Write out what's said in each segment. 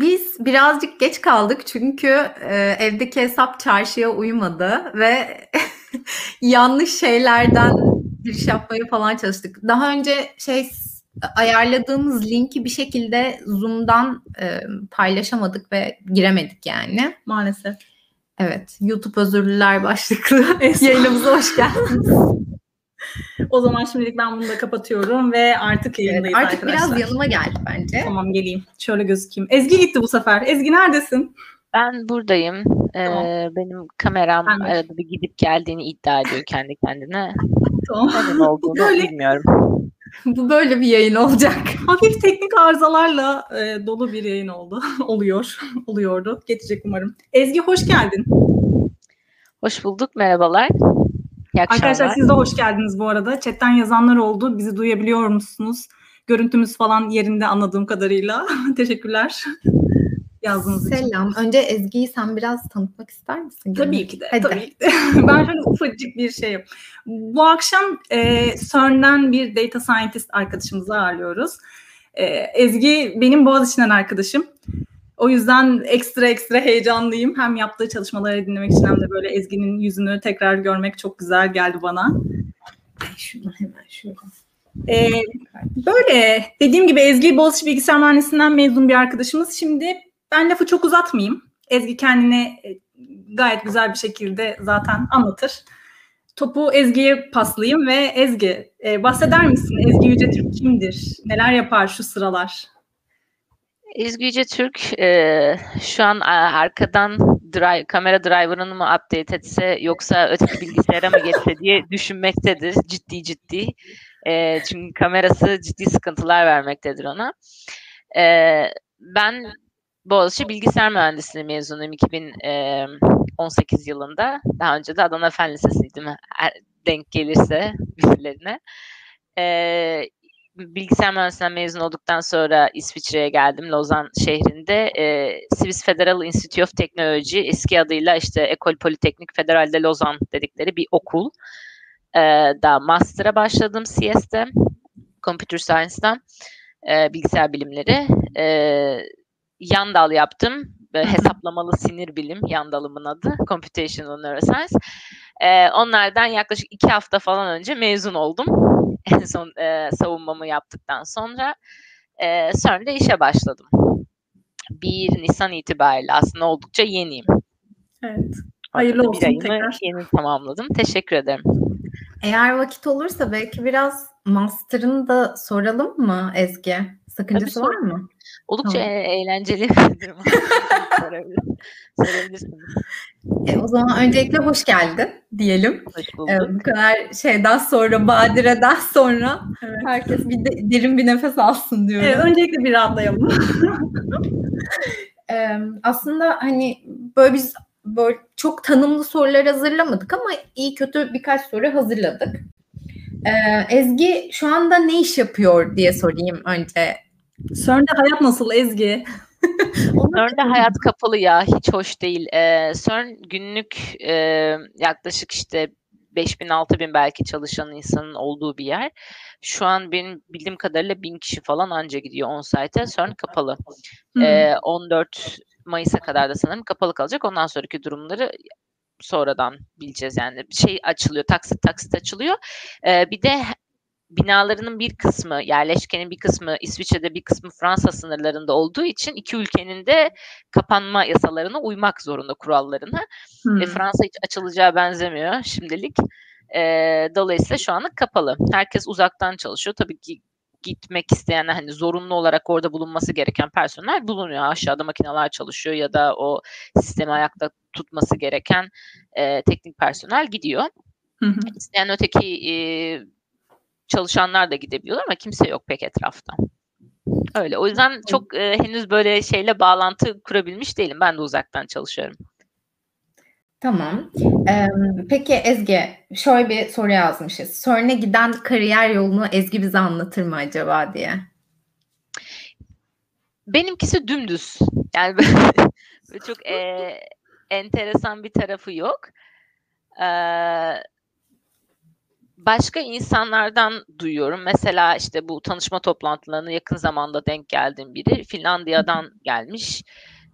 biz birazcık geç kaldık çünkü e, evdeki hesap çarşıya uymadı ve yanlış şeylerden giriş yapmaya falan çalıştık. Daha önce şey ayarladığımız linki bir şekilde Zoom'dan e, paylaşamadık ve giremedik yani. Maalesef. Evet, YouTube özürlüler başlıklı yayınımıza hoş geldiniz. o zaman şimdilik ben bunu da kapatıyorum ve artık yayındayız evet, artık arkadaşlar. biraz yanıma geldi bence. Tamam geleyim. Şöyle gözükeyim. Ezgi gitti bu sefer. Ezgi neredesin? Ben buradayım. Tamam. Ee, benim kameram ben arada bir gidip geldiğini iddia ediyor kendi kendine. Tamam. Neden olduğunu böyle, bilmiyorum. Bu böyle bir yayın olacak. Hafif teknik arızalarla e, dolu bir yayın oldu. Oluyor. Oluyordu. Geçecek umarım. Ezgi hoş geldin. Hoş bulduk. Merhabalar. İyi Arkadaşlar siz de hoş geldiniz bu arada. Chatten yazanlar oldu. Bizi duyabiliyor musunuz? Görüntümüz falan yerinde anladığım kadarıyla. Teşekkürler yazdığınız Selam. için. Selam. Önce Ezgi'yi sen biraz tanıtmak ister misin? Tabii ki de. Hadi. Tabii ki de. ben şöyle ufacık bir şey Bu akşam e, CERN'den bir data scientist arkadaşımızı ağırlıyoruz. E, Ezgi benim Boğaziçi'nden arkadaşım. O yüzden ekstra ekstra heyecanlıyım. Hem yaptığı çalışmaları dinlemek için hem de böyle Ezgi'nin yüzünü tekrar görmek çok güzel geldi bana. Ay şunu hemen şöyle. Ee, böyle dediğim gibi Ezgi Boğaziçi Bilgisayar Mühendisliğinden mezun bir arkadaşımız. Şimdi ben lafı çok uzatmayayım. Ezgi kendine e, gayet güzel bir şekilde zaten anlatır. Topu Ezgi'ye paslayayım ve Ezgi e, bahseder misin? Ezgi Yüce Türk kimdir? Neler yapar şu sıralar? Ezgi Yüce Türk e, şu an arkadan drive, kamera driver'ını mı update etse yoksa öteki bilgisayara mı geçse diye düşünmektedir ciddi ciddi. E, çünkü kamerası ciddi sıkıntılar vermektedir ona. E, ben Boğaziçi Bilgisayar Mühendisliği mezunuyum 2018 yılında. Daha önce de Adana Fen Lisesi'ydim. Denk gelirse birilerine. Ee, bilgisayar mühendisliğinden mezun olduktan sonra İsviçre'ye geldim Lozan şehrinde. E, Swiss Federal Institute of Technology eski adıyla işte Ekol Politeknik Federal de Lozan dedikleri bir okul. E, daha master'a başladım CS'de. Computer Science'dan e, bilgisayar bilimleri. E, yan dal yaptım. Hesaplamalı sinir bilim yan dalımın adı. Computational Neuroscience. E, onlardan yaklaşık iki hafta falan önce mezun oldum. En son e, savunmamı yaptıktan sonra. E, sonra da işe başladım. 1 Nisan itibariyle aslında oldukça yeniyim. Evet. Hayırlı olsun bir tekrar. Yeni tamamladım. Teşekkür ederim. Eğer vakit olursa belki biraz master'ını da soralım mı Ezgi? Sakıncası Tabii var mı? Oldukça tamam. eğlenceli bir durum. Sorabilirsiniz. E, o zaman öncelikle hoş geldin diyelim. Hoş bulduk. E, bu kadar şeyden sonra, badireden sonra evet. herkes bir de, derin bir nefes alsın diyorum. Evet, öncelikle bir rahatlayalım. e, aslında hani böyle biz böyle çok tanımlı sorular hazırlamadık ama iyi kötü birkaç soru hazırladık. Ee, Ezgi şu anda ne iş yapıyor diye sorayım önce CERN'de hayat nasıl Ezgi? CERN'de hayat kapalı ya. Hiç hoş değil. Ee, CERN günlük e, yaklaşık işte 5000 6000 belki çalışan insanın olduğu bir yer. Şu an benim bildiğim kadarıyla 1000 kişi falan anca gidiyor on site. CERN kapalı. Hmm. Ee, 14 Mayıs'a kadar da sanırım kapalı kalacak. Ondan sonraki durumları sonradan bileceğiz yani. Şey açılıyor, taksit taksit açılıyor. Ee, bir de binalarının bir kısmı, yerleşkenin bir kısmı İsviçre'de bir kısmı Fransa sınırlarında olduğu için iki ülkenin de kapanma yasalarına uymak zorunda kurallarına. Hmm. E, Fransa hiç açılacağı benzemiyor şimdilik. E, dolayısıyla şu anlık kapalı. Herkes uzaktan çalışıyor. Tabii ki gitmek isteyenler hani zorunlu olarak orada bulunması gereken personel bulunuyor. Aşağıda makineler çalışıyor ya da o sistemi ayakta tutması gereken e, teknik personel gidiyor. Hı hı. İsteyen öteki e, çalışanlar da gidebiliyor ama kimse yok pek etrafta. Öyle. O yüzden çok e, henüz böyle şeyle bağlantı kurabilmiş değilim. Ben de uzaktan çalışıyorum. Tamam. Ee, peki Ezgi, şöyle bir soru yazmışız. CERN'e giden kariyer yolunu Ezgi bize anlatır mı acaba diye. Benimkisi dümdüz. Yani çok e, enteresan bir tarafı yok. Ee, başka insanlardan duyuyorum. Mesela işte bu tanışma toplantılarına yakın zamanda denk geldiğim biri Finlandiya'dan gelmiş.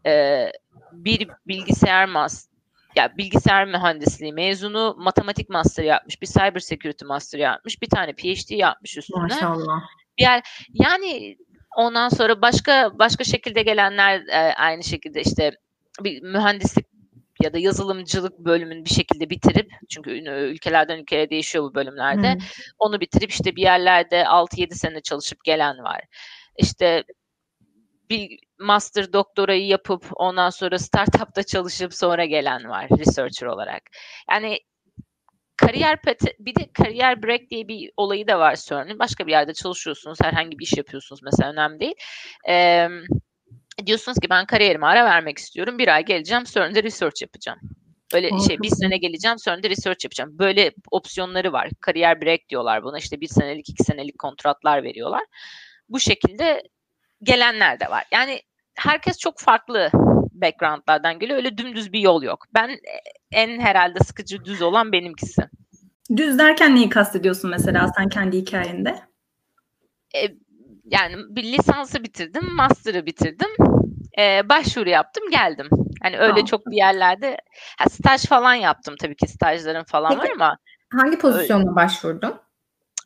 Ee, bir bilgisayar mas ya bilgisayar mühendisliği mezunu, matematik master yapmış, bir cyber security master yapmış, bir tane PhD yapmış üstüne. Maşallah. Yer, yani ondan sonra başka başka şekilde gelenler e, aynı şekilde işte bir mühendislik ya da yazılımcılık bölümünü bir şekilde bitirip çünkü ülkelerden ülkeye değişiyor bu bölümlerde. Hmm. Onu bitirip işte bir yerlerde 6-7 sene çalışıp gelen var. İşte bir master doktorayı yapıp ondan sonra startupta çalışıp sonra gelen var researcher olarak. Yani kariyer bir de kariyer break diye bir olayı da var CERN'ün. Başka bir yerde çalışıyorsunuz, herhangi bir iş yapıyorsunuz mesela önemli değil. Ee, diyorsunuz ki ben kariyerime ara vermek istiyorum. Bir ay geleceğim CERN'de research yapacağım. Böyle oh, şey bir sene geleceğim CERN'de research yapacağım. Böyle opsiyonları var. Kariyer break diyorlar buna. İşte bir senelik, iki senelik kontratlar veriyorlar. Bu şekilde gelenler de var. Yani herkes çok farklı backgroundlardan geliyor. Öyle dümdüz bir yol yok. Ben en herhalde sıkıcı düz olan benimkisi. Düz derken neyi kastediyorsun mesela sen kendi hikayende? E, yani bir lisansı bitirdim, master'ı bitirdim. E, başvuru yaptım, geldim. Hani öyle tamam. çok bir yerlerde ha, staj falan yaptım tabii ki stajlarım falan Peki, var ama hangi pozisyonla öyle. başvurdun?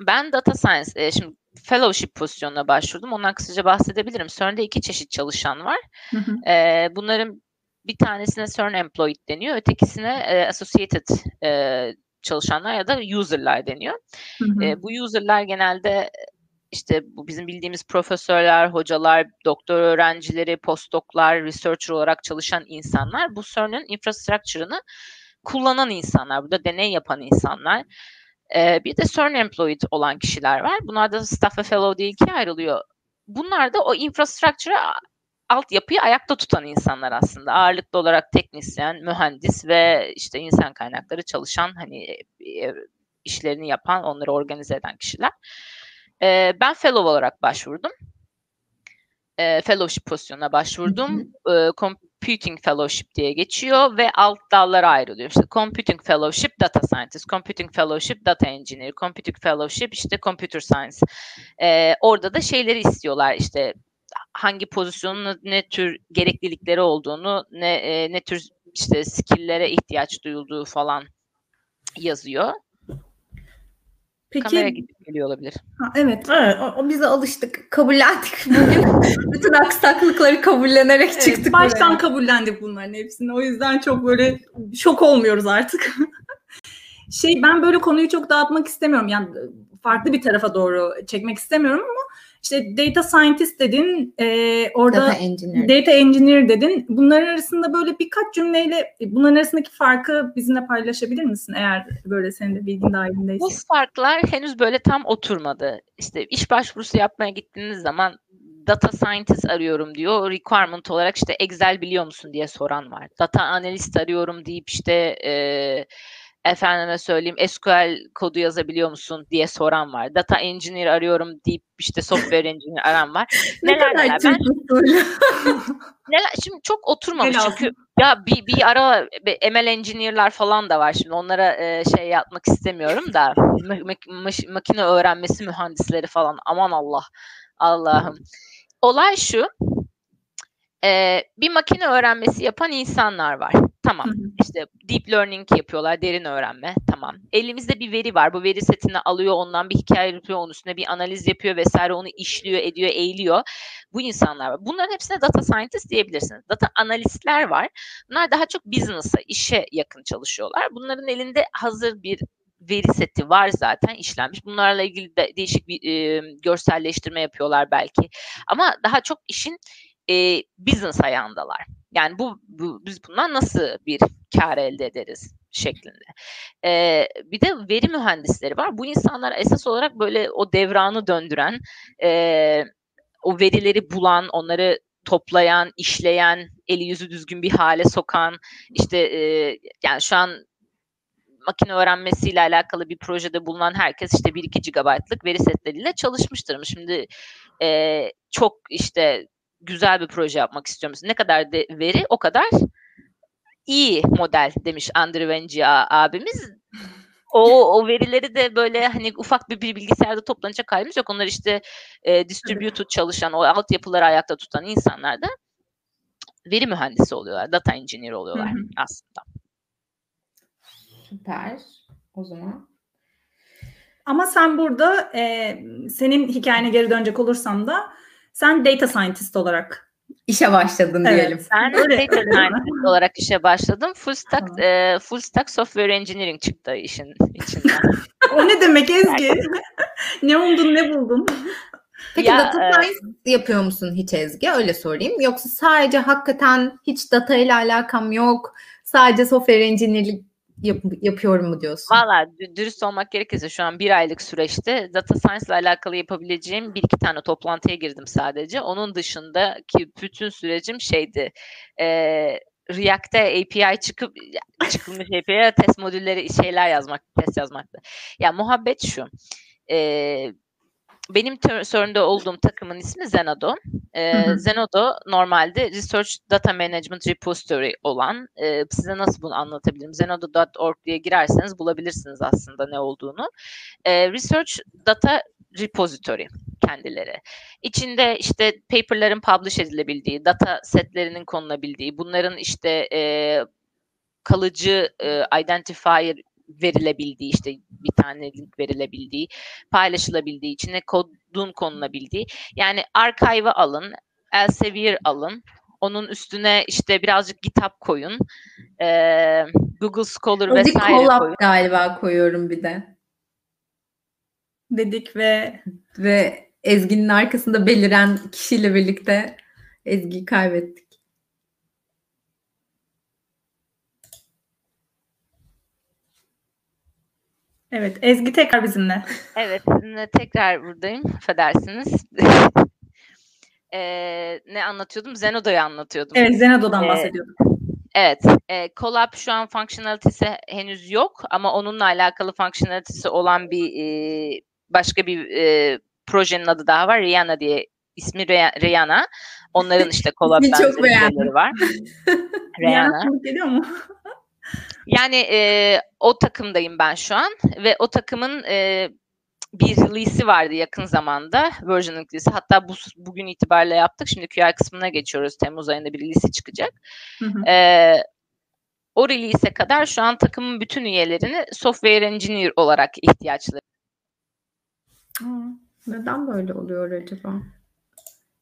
Ben data science, e, şimdi fellowship pozisyonuna başvurdum. Ondan kısaca bahsedebilirim. CERN'de iki çeşit çalışan var. Hı hı. E, bunların bir tanesine CERN employee deniyor. Ötekisine e, associated e, çalışanlar ya da user'lar deniyor. Hı hı. E, bu user'lar genelde işte bu bizim bildiğimiz profesörler, hocalar, doktor öğrencileri, postdoklar, researcher olarak çalışan insanlar bu CERN'ün infrastructure'ını kullanan insanlar, burada deney yapan insanlar. Ee, bir de CERN employed olan kişiler var. Bunlar da staff ve fellow diye ikiye ayrılıyor. Bunlar da o infrastructure'ı altyapıyı ayakta tutan insanlar aslında. Ağırlıklı olarak teknisyen, mühendis ve işte insan kaynakları çalışan hani e, işlerini yapan, onları organize eden kişiler. E, ben fellow olarak başvurdum. E, fellowship pozisyonuna başvurdum. E, Computing Fellowship diye geçiyor ve alt dallara ayrılıyor. İşte Computing Fellowship Data Scientist, Computing Fellowship Data Engineer, Computing Fellowship işte Computer Science. E, orada da şeyleri istiyorlar işte hangi pozisyonun ne tür gereklilikleri olduğunu, ne e, ne tür işte skill'lere ihtiyaç duyulduğu falan yazıyor. Peki, Kamera gidip geliyor olabilir. Ha, evet. evet o, o bize alıştık. Kabullendik bugün. Bütün aksaklıkları kabullenerek evet, çıktık. Baştan buraya. kabullendik bunların hepsini. O yüzden çok böyle şok olmuyoruz artık. şey ben böyle konuyu çok dağıtmak istemiyorum. Yani farklı bir tarafa doğru çekmek istemiyorum ama işte data scientist dedin, e, orada data engineer. data engineer dedin. Bunların arasında böyle birkaç cümleyle bunların arasındaki farkı bizimle paylaşabilir misin eğer böyle senin de bilgin dahilindeyse? Bu farklar henüz böyle tam oturmadı. İşte iş başvurusu yapmaya gittiğiniz zaman data scientist arıyorum diyor. Requirement olarak işte Excel biliyor musun diye soran var. Data analist arıyorum deyip işte e, efendime söyleyeyim SQL kodu yazabiliyor musun diye soran var. Data engineer arıyorum deyip işte software engineer aran var. ne neler kadar neler. Ben, neler, şimdi çok oturmamış Helal. çünkü ya bir, bir ara ML engineer'lar falan da var şimdi onlara e, şey yapmak istemiyorum da mak- makine öğrenmesi mühendisleri falan aman Allah Allah'ım. Olay şu e, bir makine öğrenmesi yapan insanlar var. Tamam. İşte deep learning yapıyorlar, derin öğrenme. Tamam. Elimizde bir veri var. Bu veri setini alıyor, ondan bir hikaye yapıyor, onun üstüne bir analiz yapıyor vesaire, onu işliyor, ediyor, eğiliyor. Bu insanlar var. Bunların hepsine data scientist diyebilirsiniz. Data analistler var. Bunlar daha çok business'a, işe yakın çalışıyorlar. Bunların elinde hazır bir veri seti var zaten işlenmiş. Bunlarla ilgili de değişik bir e, görselleştirme yapıyorlar belki. Ama daha çok işin e, business ayağındalar. Yani bu, bu biz bundan nasıl bir kar elde ederiz şeklinde. E, bir de veri mühendisleri var. Bu insanlar esas olarak böyle o devranı döndüren, e, o verileri bulan, onları toplayan, işleyen, eli yüzü düzgün bir hale sokan, işte e, yani şu an makine öğrenmesiyle alakalı bir projede bulunan herkes işte 1-2 GB'lık veri setleriyle çalışmıştır. Şimdi e, çok işte güzel bir proje yapmak istiyorum. Ne kadar de veri o kadar iyi model demiş Andrew Wengi abimiz. o, o verileri de böyle hani ufak bir, bir bilgisayarda toplanacak halimiz yok. Onlar işte e, distributed çalışan, o altyapıları ayakta tutan insanlar da veri mühendisi oluyorlar, data engineer oluyorlar hı hı. aslında. Süper. O zaman. Ama sen burada e, senin hikayene geri dönecek olursam da sen data scientist olarak işe başladın evet, diyelim. Ben data scientist olarak işe başladım. Full stack e, full stack software engineering çıktı işin içinden. o ne demek Ezgi? ne umdun ne buldun? Peki ya, data science e, yapıyor musun hiç Ezgi? Öyle sorayım. Yoksa sadece hakikaten hiç data ile alakam yok. Sadece software engineering yap, yapıyorum mu diyorsun? Valla dürüst olmak gerekirse şu an bir aylık süreçte data science ile alakalı yapabileceğim bir iki tane toplantıya girdim sadece. Onun dışında ki bütün sürecim şeydi. E, React'te API çıkıp çıkılmış API'ye test modülleri şeyler yazmak, test yazmaktı. Ya muhabbet şu. E, benim sorunda olduğum takımın ismi Zenado. Ee, Zenado normalde Research Data Management Repository olan, e, size nasıl bunu anlatabilirim? Zenado.org diye girerseniz bulabilirsiniz aslında ne olduğunu. E, Research Data Repository kendileri. İçinde işte paperların publish edilebildiği, data setlerinin konulabildiği, bunların işte e, kalıcı e, identifier verilebildiği işte bir tane link verilebildiği, paylaşılabildiği, içine kodun konulabildiği. Yani archive'ı alın, Elsevier alın, onun üstüne işte birazcık GitHub koyun. Ee, Google Scholar Özik vesaire Colab koyun. galiba koyuyorum bir de. Dedik ve ve Ezgi'nin arkasında beliren kişiyle birlikte Ezgi'yi kaybettik. Evet, Ezgi tekrar bizimle. Evet, sizinle tekrar buradayım. Affedersiniz. ee, ne anlatıyordum? Zenodo'yu anlatıyordum. Evet, Zenodo'dan ee, bahsediyordum. Evet, e, Colab şu an functionality'si henüz yok ama onunla alakalı functionality'si olan bir e, başka bir e, projenin adı daha var. Rihanna diye ismi Rihanna. Onların işte Colab benzeri var. Rihanna. Rihanna geliyor mu? Yani e, o takımdayım ben şu an ve o takımın e, bir release'i vardı yakın zamanda. Version release'i. Hatta bu, bugün itibariyle yaptık. Şimdi QI kısmına geçiyoruz. Temmuz ayında bir release'i çıkacak. Hı hı. E, o release'e kadar şu an takımın bütün üyelerini software engineer olarak ihtiyaçları. neden böyle oluyor acaba?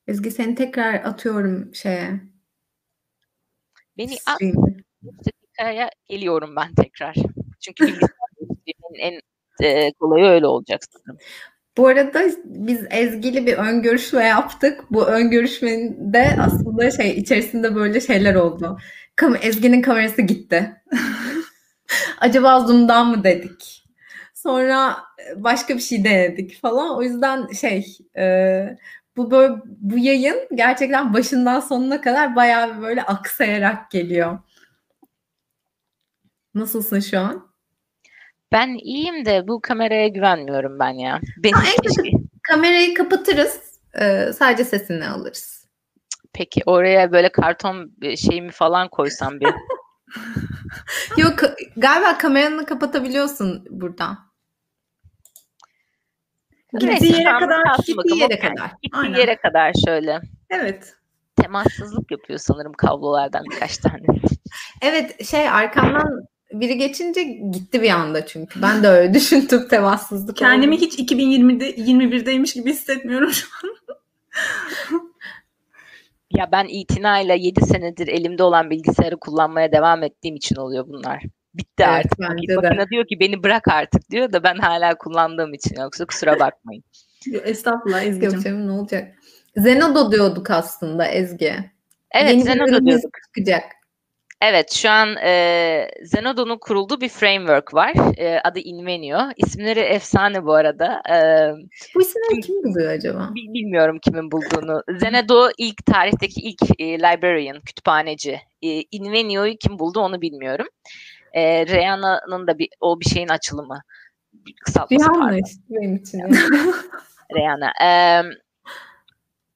Ezgi seni tekrar atıyorum şeye. Beni at, bilgisayara geliyorum ben tekrar. Çünkü bilgisayar en e, kolayı öyle olacak sanırım. Bu arada biz Ezgi'li bir ön görüşme yaptık. Bu ön görüşmede aslında şey içerisinde böyle şeyler oldu. Kam Ezgi'nin kamerası gitti. Acaba Zoom'dan mı dedik? Sonra başka bir şey denedik falan. O yüzden şey e, bu böyle bu yayın gerçekten başından sonuna kadar bayağı böyle aksayarak geliyor. Nasılsın şu an? Ben iyiyim de bu kameraya güvenmiyorum ben ya. Benim keşke... Kamerayı kapatırız. E, sadece sesini alırız. Peki oraya böyle karton şeyimi falan koysam bir. Yok galiba kameranı kapatabiliyorsun buradan. Gittiği yere kadar. Gittiği yere kadar. Gittiği yere kadar şöyle. Evet. Temassızlık yapıyor sanırım kablolardan birkaç tane. evet şey arkamdan biri geçince gitti bir anda çünkü. Ben de öyle düşündüm temassızlık. Kendimi oldu. hiç 2020'de 21'deymiş gibi hissetmiyorum şu an. ya ben itinayla 7 senedir elimde olan bilgisayarı kullanmaya devam ettiğim için oluyor bunlar. Bitti evet, artık. Makine diyor ki beni bırak artık diyor da ben hala kullandığım için yoksa kusura bakmayın. Estağfurullah Ezgi'cim. ne olacak? Zenodo diyorduk aslında Ezgi. Evet Yeni Zenodo diyorduk. Çıkacak. Evet şu an e, Zenodo'nun kurulduğu bir framework var. E, adı Invenio. İsimleri efsane bu arada. E, bu isimleri kim buluyor acaba? Bilmiyorum kimin bulduğunu. Zenodo ilk tarihteki ilk e, librarian, kütüphaneci. E, Invenio'yu kim buldu onu bilmiyorum. E, Rihanna'nın da bir, o bir şeyin açılımı. Kısaltması Rihanna benim için. Rihanna. E,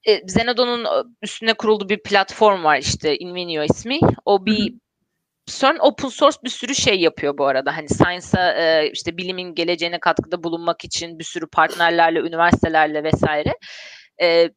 e, Zenodo'nun üstüne kurulduğu bir platform var işte Invenio ismi. O bir CERN open source bir sürü şey yapıyor bu arada. Hani science'a e, işte bilimin geleceğine katkıda bulunmak için bir sürü partnerlerle, üniversitelerle vesaire e,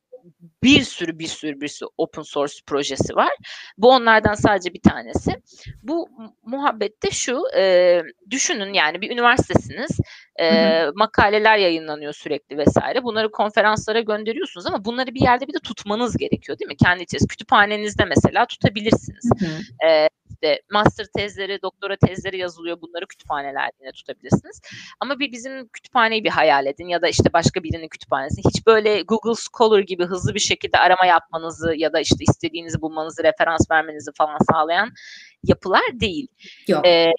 bir sürü bir sürü bir sürü open source projesi var. Bu onlardan sadece bir tanesi. Bu muhabbette şu e, düşünün yani bir üniversitesiniz e, makaleler yayınlanıyor sürekli vesaire. Bunları konferanslara gönderiyorsunuz ama bunları bir yerde bir de tutmanız gerekiyor değil mi? Kendi içerisinde kütüphanenizde mesela tutabilirsiniz. Hı hı. E, işte master tezleri, doktora tezleri yazılıyor. Bunları kütüphanelerde tutabilirsiniz. Ama bir bizim kütüphaneyi bir hayal edin ya da işte başka birinin kütüphanesi. Hiç böyle Google Scholar gibi hızlı bir şekilde arama yapmanızı ya da işte istediğinizi bulmanızı, referans vermenizi falan sağlayan yapılar değil. Yok. Ee,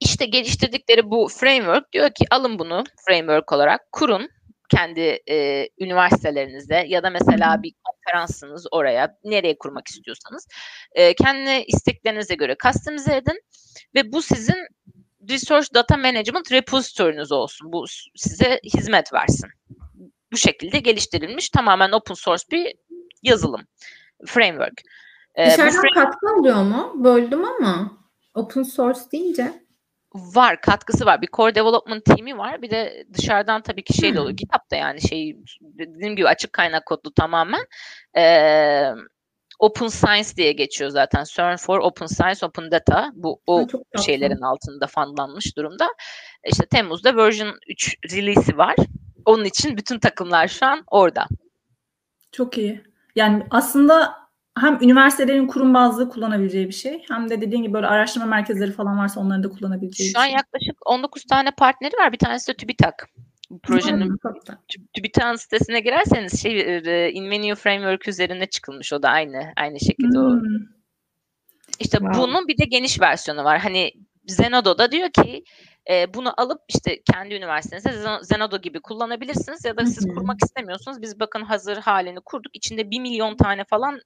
işte geliştirdikleri bu framework diyor ki alın bunu framework olarak kurun kendi e, üniversitelerinizde ya da mesela bir konferansınız oraya nereye kurmak istiyorsanız e, kendi isteklerinize göre customize edin ve bu sizin Research Data Management repository'niz olsun. Bu size hizmet versin. Bu şekilde geliştirilmiş tamamen open source bir yazılım, framework. Ee, Dışarıdan frame... katkı alıyor mu? Böldüm ama open source deyince var katkısı var. Bir core development team'i var. Bir de dışarıdan tabii ki şey de oluyor. GitHub'da yani şey dediğim gibi açık kaynak kodlu tamamen. Ee, Open Science diye geçiyor zaten. CERN for Open Science, Open Data. Bu o şeylerin altında fanlanmış durumda. İşte Temmuz'da version 3 release'i var. Onun için bütün takımlar şu an orada. Çok iyi. Yani aslında hem üniversitelerin kurum bazlı kullanabileceği bir şey hem de dediğin gibi böyle araştırma merkezleri falan varsa onların da kullanabileceği Şu an şey. yaklaşık 19 tane partneri var. Bir tanesi de TÜBİTAK. Bu projenin TÜBİTAK'ın sitesine girerseniz şey e, InVenue Framework üzerine çıkılmış o da aynı aynı şekilde hmm. o. İşte wow. bunun bir de geniş versiyonu var. Hani Zenodo'da diyor ki e, bunu alıp işte kendi üniversitenizde Zenodo gibi kullanabilirsiniz ya da siz kurmak istemiyorsunuz. Biz bakın hazır halini kurduk. İçinde bir milyon tane falan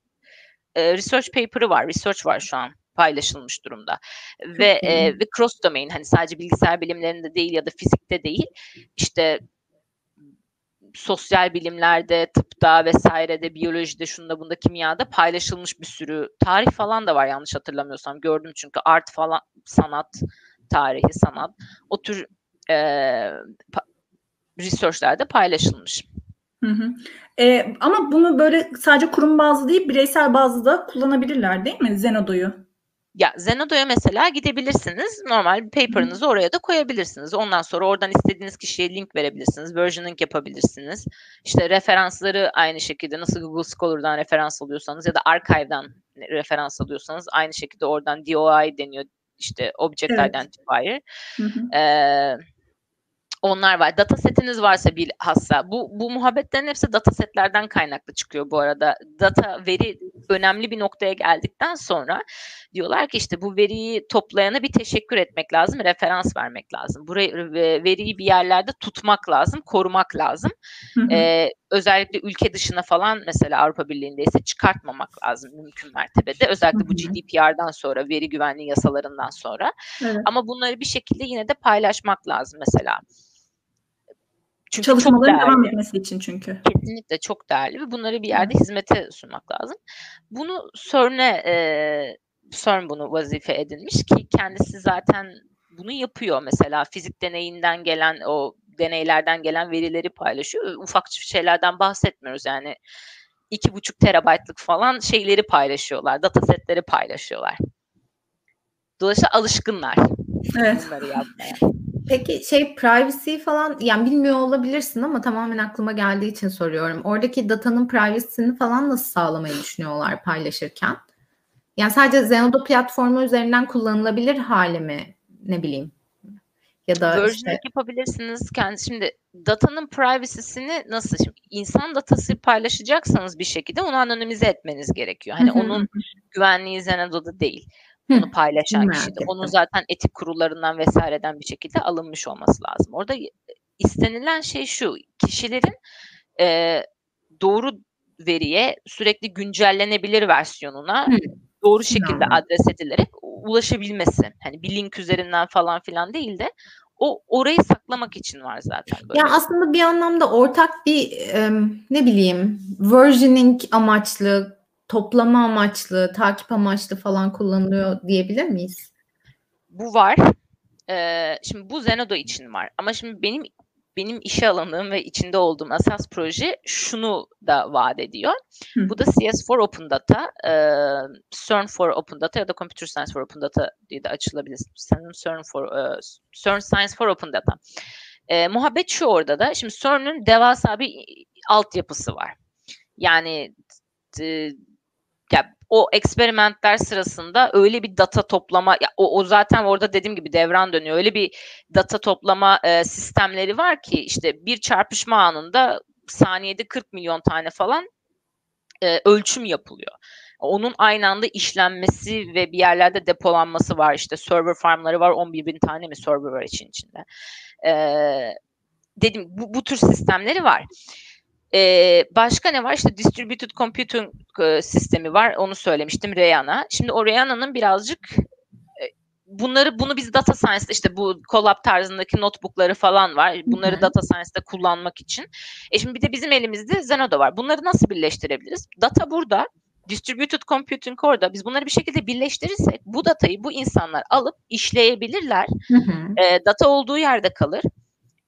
e, research paper'ı var, research var şu an paylaşılmış durumda. ve e, ve cross domain hani sadece bilgisayar bilimlerinde değil ya da fizikte değil. işte sosyal bilimlerde, tıpta vesairede, biyolojide, şunda bunda, kimyada paylaşılmış bir sürü tarih falan da var yanlış hatırlamıyorsam. Gördüm çünkü art falan, sanat, tarihi, sanat. O tür e, researchlerde paylaşılmış. Hı hı. E, ama bunu böyle sadece kurum bazlı değil bireysel bazlı da kullanabilirler değil mi Zenodo'yu? Ya Zenodo'ya mesela gidebilirsiniz. Normal bir paper'ınızı oraya da koyabilirsiniz. Ondan sonra oradan istediğiniz kişiye link verebilirsiniz. Versioning yapabilirsiniz. İşte referansları aynı şekilde nasıl Google Scholar'dan referans alıyorsanız ya da Archive'dan referans alıyorsanız aynı şekilde oradan DOI deniyor. İşte Object evet. Identifier. Hı hı. Ee, onlar var. Data setiniz varsa bilhassa bu bu muhabbetlerin hepsi data setlerden kaynaklı çıkıyor bu arada. Data veri önemli bir noktaya geldikten sonra diyorlar ki işte bu veriyi toplayana bir teşekkür etmek lazım, referans vermek lazım. Burayı veriyi bir yerlerde tutmak lazım, korumak lazım. Ee, özellikle ülke dışına falan mesela Avrupa Birliği'nde ise çıkartmamak lazım mümkün mertebede. Özellikle bu GDPR'dan sonra, veri güvenliği yasalarından sonra. Evet. Ama bunları bir şekilde yine de paylaşmak lazım mesela. Çünkü Çalışmaların devam etmesi için çünkü. Kesinlikle çok değerli ve bunları bir yerde hizmete sunmak lazım. Bunu CERN'e e, CERN bunu vazife edinmiş ki kendisi zaten bunu yapıyor. Mesela fizik deneyinden gelen o deneylerden gelen verileri paylaşıyor. Ufak şeylerden bahsetmiyoruz yani. iki buçuk terabaytlık falan şeyleri paylaşıyorlar. Datasetleri paylaşıyorlar. Dolayısıyla alışkınlar. Evet. Bunları yapmaya. Peki şey privacy falan yani bilmiyor olabilirsin ama tamamen aklıma geldiği için soruyorum. Oradaki datanın privacy'sini falan nasıl sağlamayı düşünüyorlar paylaşırken? Yani sadece Zenodo platformu üzerinden kullanılabilir hali mi? Ne bileyim. Ya da Version işte... yapabilirsiniz. Kendi şimdi datanın privacy'sini nasıl şimdi insan datası paylaşacaksanız bir şekilde onu anonimize etmeniz gerekiyor. Hani onun güvenliği Zenodo'da değil bunu paylaşan kişi de. Onun zaten etik kurullarından vesaireden bir şekilde alınmış olması lazım. Orada istenilen şey şu, kişilerin e, doğru veriye sürekli güncellenebilir versiyonuna Hı. doğru şekilde Hı. adres edilerek ulaşabilmesi. Hani bir link üzerinden falan filan değil de o orayı saklamak için var zaten. Böyle. Ya aslında bir anlamda ortak bir e, ne bileyim versioning amaçlı toplama amaçlı, takip amaçlı falan kullanılıyor diyebilir miyiz? Bu var. Ee, şimdi bu Zenodo için var. Ama şimdi benim benim işe alanım ve içinde olduğum asas proje şunu da vaat ediyor. Hı. Bu da CS for Open Data, e, CERN for Open Data ya da Computer Science for Open Data diye de açılabilir. Sanırım CERN for e, CERN Science for Open Data. E, muhabbet şu orada da. Şimdi CERN'ün devasa bir altyapısı var. Yani e, ya o eksperimentler sırasında öyle bir data toplama ya o, o zaten orada dediğim gibi devran dönüyor. Öyle bir data toplama e, sistemleri var ki işte bir çarpışma anında saniyede 40 milyon tane falan e, ölçüm yapılıyor. Onun aynı anda işlenmesi ve bir yerlerde depolanması var. İşte server farmları var. 11 bin tane mi server var için içinde. Ee, dedim bu, bu tür sistemleri var. Ee, başka ne var? İşte distributed computing e, sistemi var. Onu söylemiştim Reyana. Şimdi o Reyana'nın birazcık e, bunları bunu biz data science'da işte bu Colab tarzındaki notebookları falan var. Bunları Hı-hı. data science'da kullanmak için. E şimdi bir de bizim elimizde Zenodo var. Bunları nasıl birleştirebiliriz? Data burada. Distributed computing orada. Biz bunları bir şekilde birleştirirsek bu datayı bu insanlar alıp işleyebilirler. E, data olduğu yerde kalır.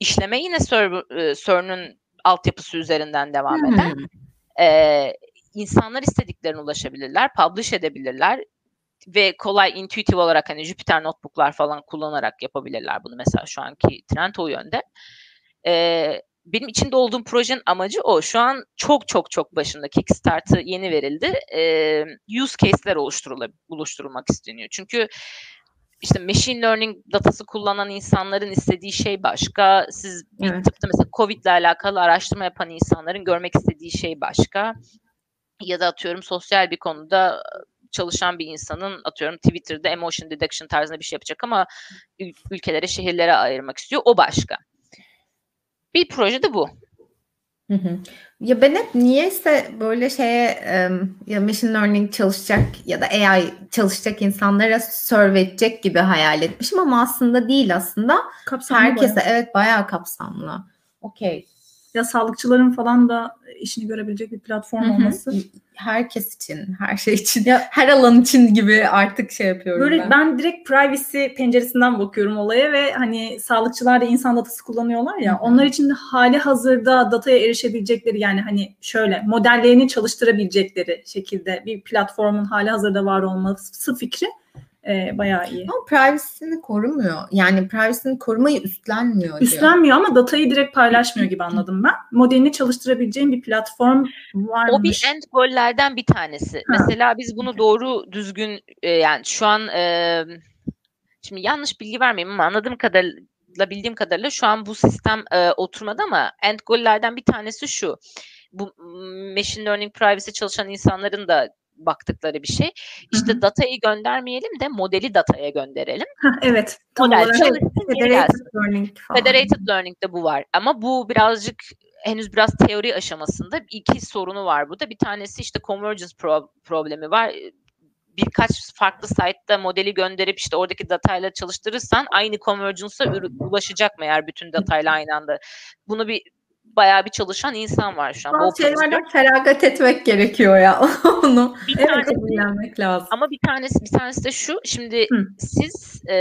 İşleme yine CERN'ün altyapısı üzerinden devam eder. E, insanlar istediklerine ulaşabilirler, publish edebilirler ve kolay intuitive olarak hani Jupyter notebooklar falan kullanarak yapabilirler bunu mesela şu anki trend o yönde. E, benim içinde olduğum projenin amacı o. Şu an çok çok çok başında Kickstart'ı yeni verildi. E, use case'ler oluşturulmak isteniyor. Çünkü işte machine learning datası kullanan insanların istediği şey başka. Siz bir evet. tıpta mesela Covid ile alakalı araştırma yapan insanların görmek istediği şey başka. Ya da atıyorum sosyal bir konuda çalışan bir insanın atıyorum Twitter'da emotion detection tarzında bir şey yapacak ama ülkelere, şehirlere ayırmak istiyor. O başka. Bir proje de bu. Hı hı. Ya ben hep niyeyse böyle şeye ya machine learning çalışacak ya da AI çalışacak insanlara serve edecek gibi hayal etmişim ama aslında değil aslında. Kapsamlı Herkese bayağı. evet bayağı kapsamlı. Okey ya sağlıkçıların falan da işini görebilecek bir platform Hı-hı. olması. Herkes için, her şey için, ya her alan için gibi artık şey yapıyorum Böyle ben. ben direkt privacy penceresinden bakıyorum olaya ve hani sağlıkçılar da insan datası kullanıyorlar ya. Hı-hı. Onlar için de hali hazırda dataya erişebilecekleri yani hani şöyle modellerini çalıştırabilecekleri şekilde bir platformun hali hazırda var olması fikri e, bayağı iyi. Ama privacy'sini korumuyor. Yani privacy'ni korumayı üstlenmiyor. Üstlenmiyor diyor. ama datayı direkt paylaşmıyor gibi anladım ben. Modelini çalıştırabileceğim bir platform varmış. O bir end goal'lerden bir tanesi. Ha. Mesela biz bunu doğru düzgün e, yani şu an e, şimdi yanlış bilgi vermeyeyim ama anladığım kadarıyla bildiğim kadarıyla şu an bu sistem e, oturmadı ama end goal'lerden bir tanesi şu. Bu machine learning privacy çalışan insanların da baktıkları bir şey. İşte Hı-hı. datayı göndermeyelim de modeli dataya gönderelim. evet. Model çalışsın Federated Learning falan. Federated Learning'de bu var. Ama bu birazcık henüz biraz teori aşamasında iki sorunu var burada. Bir tanesi işte convergence pro- problemi var birkaç farklı site'da modeli gönderip işte oradaki datayla çalıştırırsan aynı convergence'a ulaşacak mı eğer bütün datayla aynı anda? Bunu bir bayağı bir çalışan insan var şu an. Bazı şeylerden feragat etmek gerekiyor ya. Onu bir evet, tanesi, lazım. Ama bir tanesi bir tanesi de şu. Şimdi Hı. siz e,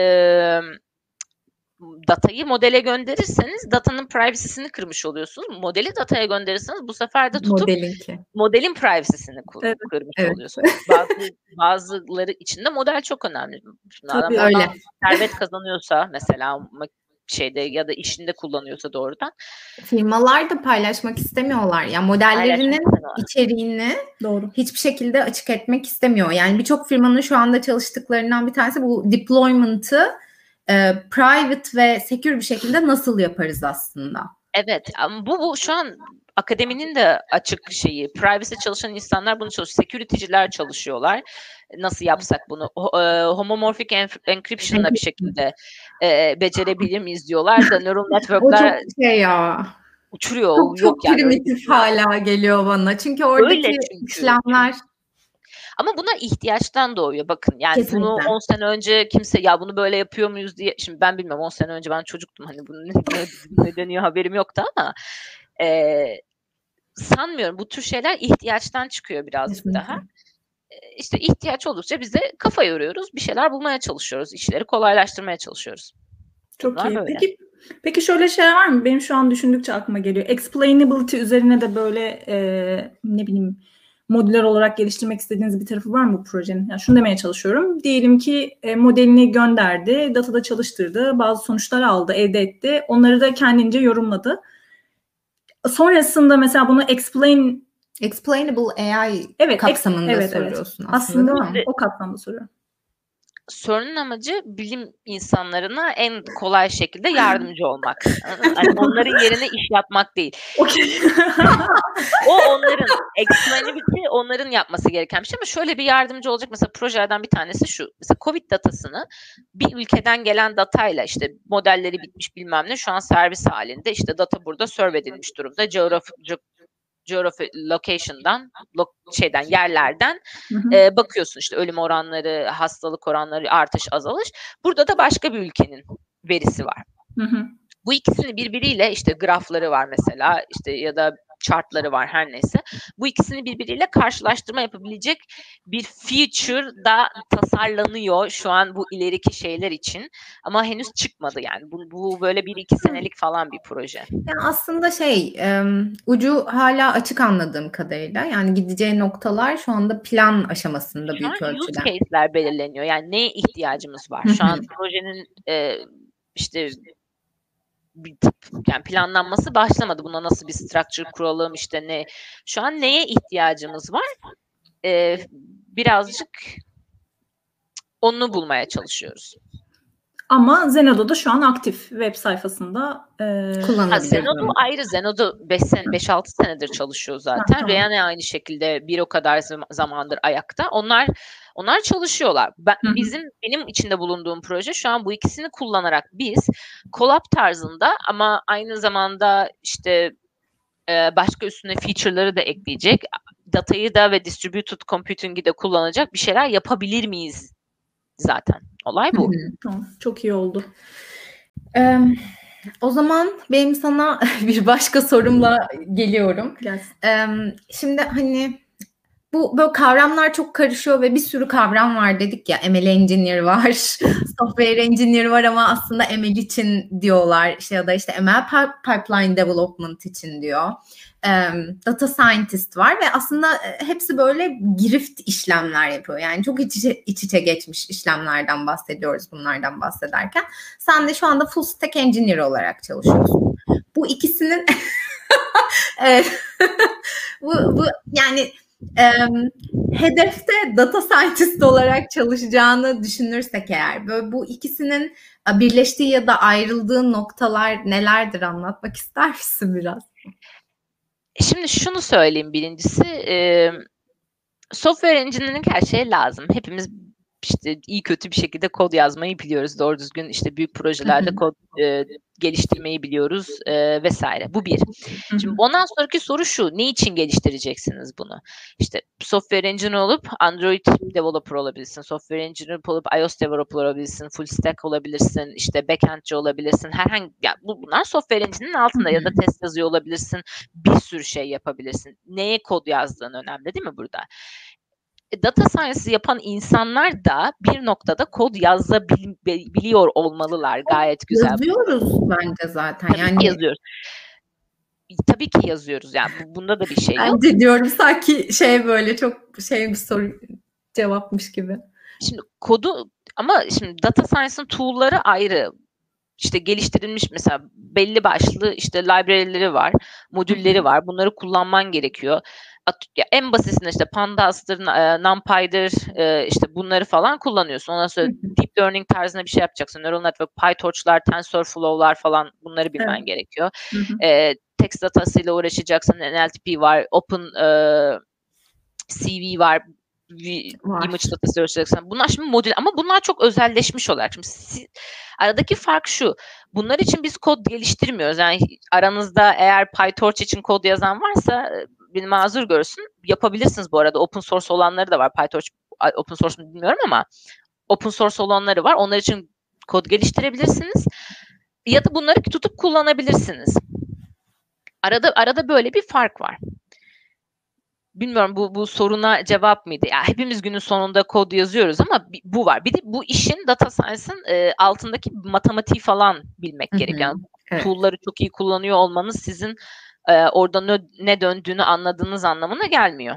datayı modele gönderirseniz datanın privacy'sini kırmış oluyorsunuz. Modeli dataya gönderirseniz bu sefer de tutup Modelinki. modelin privacy'sini evet. kırmış evet. oluyorsunuz. Bazı, bazıları için de model çok önemli. Şimdi Tabii öyle. Servet kazanıyorsa mesela şeyde ya da işinde kullanıyorsa doğrudan. Firmalar da paylaşmak istemiyorlar. Yani modellerinin içeriğini Doğru. hiçbir şekilde açık etmek istemiyor. Yani birçok firmanın şu anda çalıştıklarından bir tanesi bu deployment'ı e, private ve secure bir şekilde nasıl yaparız aslında? Evet bu, bu şu an akademinin de açık şeyi. Privacy çalışan insanlar bunu çalışıyor. Security'ciler çalışıyorlar. Nasıl yapsak bunu? E, homomorphic encryption'la bir şekilde e, becerebilir miyiz diyorlar da neural network'ler o çok şey ya. uçuruyor. Çok, çok Yok primitif yani. hala geliyor bana. Çünkü oradaki çünkü. işlemler ama buna ihtiyaçtan doğuyor bakın. Yani Kesinlikle. bunu 10 sene önce kimse ya bunu böyle yapıyor muyuz diye şimdi ben bilmem 10 sene önce ben çocuktum hani bunun ne, ne deniyor haberim yoktu ama e, sanmıyorum bu tür şeyler ihtiyaçtan çıkıyor birazcık Kesinlikle. daha. İşte ihtiyaç oldukça bize kafa yoruyoruz. Bir şeyler bulmaya çalışıyoruz. işleri kolaylaştırmaya çalışıyoruz. Çok Bunlar iyi. Böyle. Peki Peki şöyle şeyler var mı? Benim şu an düşündükçe aklıma geliyor. Explainability üzerine de böyle e, ne bileyim modüler olarak geliştirmek istediğiniz bir tarafı var mı bu projenin? Yani şunu demeye çalışıyorum. Diyelim ki e, modelini gönderdi, datada çalıştırdı, bazı sonuçlar aldı, elde etti. Onları da kendince yorumladı. Sonrasında mesela bunu explain Explainable AI evet, kapsamında evet, soruyorsun evet. aslında. Aslında o kapsamda soruyorum. Sorunun amacı bilim insanlarına en kolay şekilde yardımcı olmak. Yani onların yerine iş yapmak değil. o onların explainability onların yapması gereken bir şey ama şöyle bir yardımcı olacak. Mesela projelerden bir tanesi şu. Mesela Covid datasını bir ülkeden gelen datayla işte modelleri bitmiş bilmem ne şu an servis halinde. işte data burada serve edilmiş durumda. Geographic geography location'dan lo, şeyden yerlerden hı hı. E, bakıyorsun işte ölüm oranları, hastalık oranları, artış, azalış. Burada da başka bir ülkenin verisi var. Hı hı. Bu ikisini birbiriyle işte grafları var mesela işte ya da chartları var her neyse. Bu ikisini birbiriyle karşılaştırma yapabilecek bir feature da tasarlanıyor şu an bu ileriki şeyler için. Ama henüz çıkmadı yani. Bu, bu böyle bir iki senelik falan bir proje. Yani aslında şey ucu hala açık anladığım kadarıyla. Yani gideceği noktalar şu anda plan aşamasında büyük ölçüde. Use case'ler belirleniyor. Yani neye ihtiyacımız var? Şu an projenin e, işte yani planlanması başlamadı. Buna nasıl bir structure kuralım işte ne. Şu an neye ihtiyacımız var? Ee, birazcık onu bulmaya çalışıyoruz. Ama Zenodo da şu an aktif web sayfasında e, kullanılabilir. Zenodo ayrı. Zenodo 5-6 senedir çalışıyor zaten. Ha, tamam. Reyane aynı şekilde bir o kadar zamandır ayakta. Onlar onlar çalışıyorlar. Ben, Hı-hı. bizim benim içinde bulunduğum proje şu an bu ikisini kullanarak biz collab tarzında ama aynı zamanda işte e, başka üstüne feature'ları da ekleyecek. Datayı da ve distributed computing'i de kullanacak bir şeyler yapabilir miyiz zaten. Olay bu. Tamam, çok iyi oldu. Ee, o zaman benim sana bir başka sorumla geliyorum. Gelsin. Ee, şimdi hani bu böyle kavramlar çok karışıyor ve bir sürü kavram var dedik ya. ML engineer var, software engineer var ama aslında ML için diyorlar. İşte ya da işte ML pipeline development için diyor. Data scientist var ve aslında hepsi böyle girift işlemler yapıyor. Yani çok iç içe, iç içe geçmiş işlemlerden bahsediyoruz bunlardan bahsederken. Sen de şu anda full stack engineer olarak çalışıyorsun. Bu ikisinin bu, bu yani e, hedefte data scientist olarak çalışacağını düşünürsek eğer böyle bu ikisinin birleştiği ya da ayrıldığı noktalar nelerdir anlatmak ister misin biraz? Şimdi şunu söyleyeyim birincisi e, software engineering her şeye lazım. Hepimiz işte iyi kötü bir şekilde kod yazmayı biliyoruz. Doğru düzgün işte büyük projelerde kod e, geliştirmeyi biliyoruz e, vesaire. Bu bir. Şimdi ondan sonraki soru şu. Ne için geliştireceksiniz bunu? İşte software engineer olup Android developer olabilirsin. Software engineer olup iOS developer olabilirsin. Full stack olabilirsin. işte backendci olabilirsin. Herhangi yani bu, bunlar software engineer'in altında ya da test yazıyor olabilirsin. Bir sürü şey yapabilirsin. Neye kod yazdığın önemli değil mi burada? Data science yapan insanlar da bir noktada kod yazabiliyor olmalılar gayet güzel. Yazıyoruz bence zaten. Tabii yani yazıyoruz. Tabii ki yazıyoruz yani bunda da bir şey yok. Bence diyorum sanki şey böyle çok şey bir soru cevapmış gibi. Şimdi kodu ama şimdi data science'ın tool'ları ayrı işte geliştirilmiş mesela belli başlı işte library'leri var, modülleri var. Bunları kullanman gerekiyor ya en basitinde işte Pandas'tır, e, NumPy'dir e, işte bunları falan kullanıyorsun. Ondan sonra deep learning tarzında bir şey yapacaksın. Neural network, PyTorch'lar, TensorFlow'lar falan bunları bilmen evet. gerekiyor. E, text datasıyla uğraşacaksın. NLTP var, Open e, CV var, var. image datası uğraşacaksın. Bunlar şimdi modül ama bunlar çok özelleşmiş olarak. Şimdi siz, aradaki fark şu. Bunlar için biz kod geliştirmiyoruz. Yani aranızda eğer PyTorch için kod yazan varsa beni mazur görsün. Yapabilirsiniz bu arada. Open source olanları da var. PyTorch open source mu bilmiyorum ama open source olanları var. Onlar için kod geliştirebilirsiniz. Ya da bunları tutup kullanabilirsiniz. Arada arada böyle bir fark var. bilmiyorum bu bu soruna cevap mıydı? Ya hepimiz günün sonunda kod yazıyoruz ama bu var. Bir de bu işin data science'ın e, altındaki matematiği falan bilmek gerekiyor. Yani Evet. tool'ları çok iyi kullanıyor olmanız sizin e, orada ne, ne döndüğünü anladığınız anlamına gelmiyor.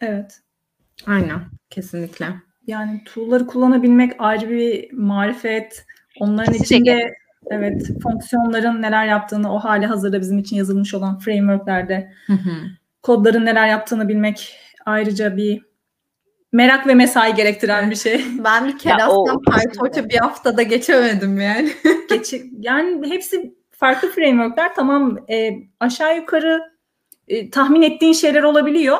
Evet. Aynen. Kesinlikle. Yani tool'ları kullanabilmek ayrı bir marifet. Onların de içinde evet fonksiyonların neler yaptığını o hali hazırda bizim için yazılmış olan frameworklerde Hı hı. kodların neler yaptığını bilmek ayrıca bir merak ve mesai gerektiren bir şey. Ben aslında PyTorch'a bir haftada geçemedim yani. Geçi, yani hepsi farklı frameworkler tamam e, aşağı yukarı e, tahmin ettiğin şeyler olabiliyor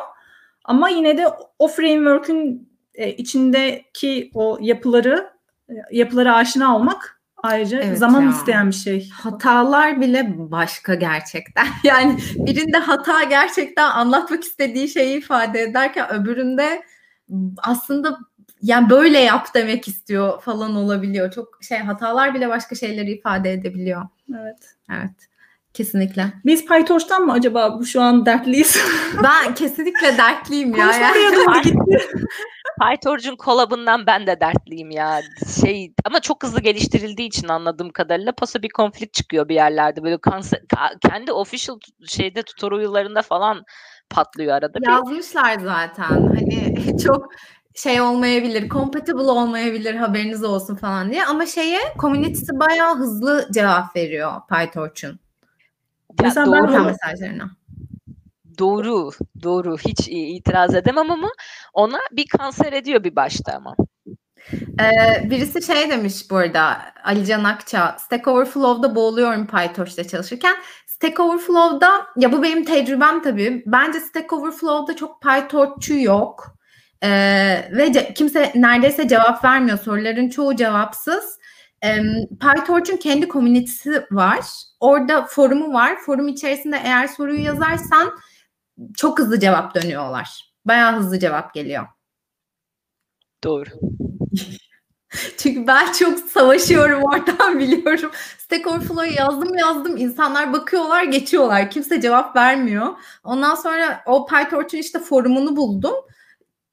ama yine de o framework'ün e, içindeki o yapıları e, yapılara aşina olmak ayrıca Evet zaman ya. isteyen bir şey. Hatalar bile başka gerçekten. Yani birinde hata gerçekten anlatmak istediği şeyi ifade ederken öbüründe aslında yani böyle yap demek istiyor falan olabiliyor. Çok şey hatalar bile başka şeyleri ifade edebiliyor. Evet. Evet. Kesinlikle. Biz PyTorch'tan mı acaba bu şu an dertliyiz? Ben kesinlikle dertliyim ya. PyTorch'un kolabından ben de dertliyim ya. Şey ama çok hızlı geliştirildiği için anladığım kadarıyla paso bir konflikt çıkıyor bir yerlerde. Böyle kanse- ka- kendi official şeyde tutorial'larında falan patlıyor arada. Bir. Yazmışlar zaten. Hani çok şey olmayabilir, compatible olmayabilir haberiniz olsun falan diye. Ama şeye community'si bayağı hızlı cevap veriyor PyTorch'un. Mesela ben doğru, Orta mesajlarına. doğru, doğru. Hiç itiraz edemem ama ona bir kanser ediyor bir başta ama. Ee, birisi şey demiş bu arada Ali Can Akça Stack Overflow'da boğuluyorum PyTorch'ta çalışırken. Stack Overflow'da ya bu benim tecrübem tabii. Bence Stack Overflow'da çok PyTorch'çu yok. Ee, ve ce- kimse neredeyse cevap vermiyor. Soruların çoğu cevapsız. Ee, PyTorch'un kendi komünitesi var. Orada forumu var. Forum içerisinde eğer soruyu yazarsan çok hızlı cevap dönüyorlar. Bayağı hızlı cevap geliyor. Doğru. Çünkü ben çok savaşıyorum oradan biliyorum. Stack Overflow'u yazdım yazdım. İnsanlar bakıyorlar geçiyorlar. Kimse cevap vermiyor. Ondan sonra o PyTorch'un işte forumunu buldum.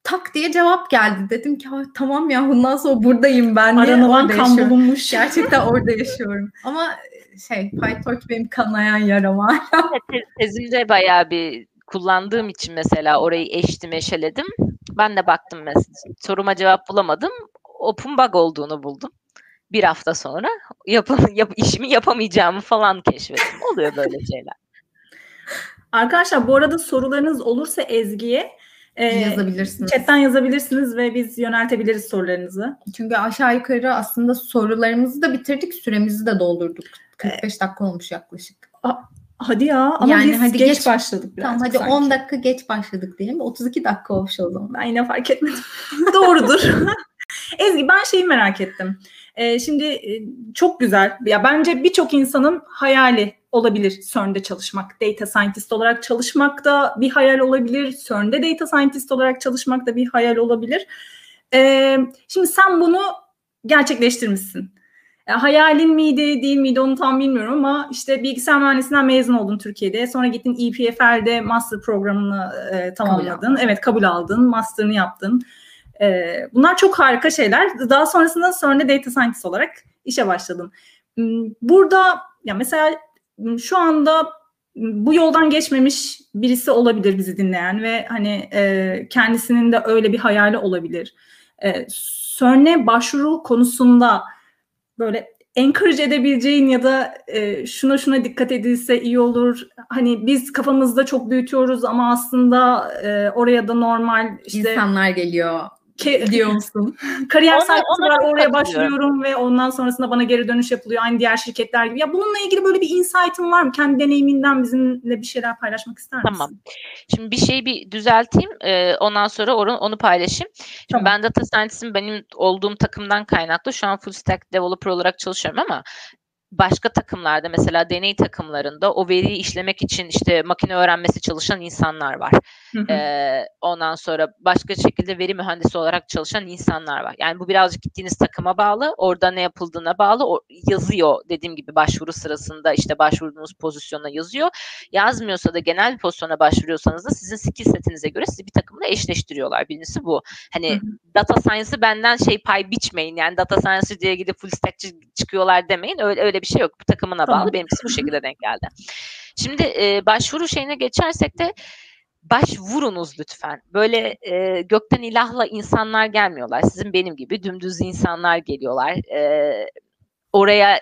Tak diye cevap geldi. Dedim ki "Ay, tamam ya bundan sonra buradayım ben. Aranılan orada kan bulunmuş. Gerçekten orada yaşıyorum. Ama şey PyTorch benim kanayan yaram var. Te- Tezimde bayağı bir kullandığım için mesela orayı eştim eşeledim. Ben de baktım mesela soruma cevap bulamadım. Open bug olduğunu buldum. Bir hafta sonra yapam yap, işimi yapamayacağımı falan keşfettim. Oluyor böyle şeyler. Arkadaşlar bu arada sorularınız olursa Ezgi'ye e, Yazabilirsiniz. chatten yazabilirsiniz ve biz yöneltebiliriz sorularınızı. Çünkü aşağı yukarı aslında sorularımızı da bitirdik. Süremizi de doldurduk. 45 dakika olmuş yaklaşık. Hadi ya ama Yani biz hadi geç, geç- başladık Tamam birazcık hadi sanki. 10 dakika geç başladık diyelim. 32 dakika olmuş o zaman. Ben yine fark etmedim. Doğrudur. Ezgi ben şeyi merak ettim. Ee, şimdi e, çok güzel. Ya bence birçok insanın hayali olabilir CERN'de çalışmak. Data scientist olarak çalışmak da bir hayal olabilir. CERN'de data scientist olarak çalışmak da bir hayal olabilir. Ee, şimdi sen bunu gerçekleştirmişsin. E, hayalin miydi değil miydi onu tam bilmiyorum ama işte bilgisayar mühendisliğinden mezun oldun Türkiye'de. Sonra gittin EPFL'de master programını e, tamamladın. aldın. evet kabul aldın. Master'ını yaptın. E, bunlar çok harika şeyler. Daha sonrasında CERN'de data scientist olarak işe başladın. Hmm, Burada ya mesela hmm, şu anda bu yoldan geçmemiş birisi olabilir bizi dinleyen ve hani e, kendisinin de öyle bir hayali olabilir. E, CERN'e başvuru konusunda böyle encourage edebileceğin ya da e, şuna şuna dikkat edilse iyi olur. Hani biz kafamızda çok büyütüyoruz ama aslında e, oraya da normal işte İnsanlar geliyor ke- diyor musun? kariyer sayfası var oraya başvuruyorum ve ondan sonrasında bana geri dönüş yapılıyor aynı diğer şirketler gibi. Ya bununla ilgili böyle bir insight'ın var mı? Kendi deneyiminden bizimle bir şeyler paylaşmak ister misin? Tamam. Şimdi bir şeyi bir düzelteyim. e, ondan sonra onu, onu paylaşayım. Şimdi Tamam. ben data scientist'im benim olduğum takımdan kaynaklı. Şu an full stack developer olarak çalışıyorum ama başka takımlarda mesela deney takımlarında o veriyi işlemek için işte makine öğrenmesi çalışan insanlar var. Hı hı. Ee, ondan sonra başka şekilde veri mühendisi olarak çalışan insanlar var. Yani bu birazcık gittiğiniz takıma bağlı. Orada ne yapıldığına bağlı. O yazıyor dediğim gibi başvuru sırasında işte başvurduğunuz pozisyona yazıyor. Yazmıyorsa da genel bir pozisyona başvuruyorsanız da sizin skill setinize göre sizi bir takımla eşleştiriyorlar. Birincisi bu. Hani hı hı. data science'ı benden şey pay biçmeyin. Yani data science diye gidip full stack çıkıyorlar demeyin. Öyle öyle bir şey yok. Bu takımına tamam. bağlı. Benimkisi bu şekilde denk geldi. Şimdi e, başvuru şeyine geçersek de başvurunuz lütfen. Böyle e, gökten ilahla insanlar gelmiyorlar. Sizin benim gibi dümdüz insanlar geliyorlar. E, oraya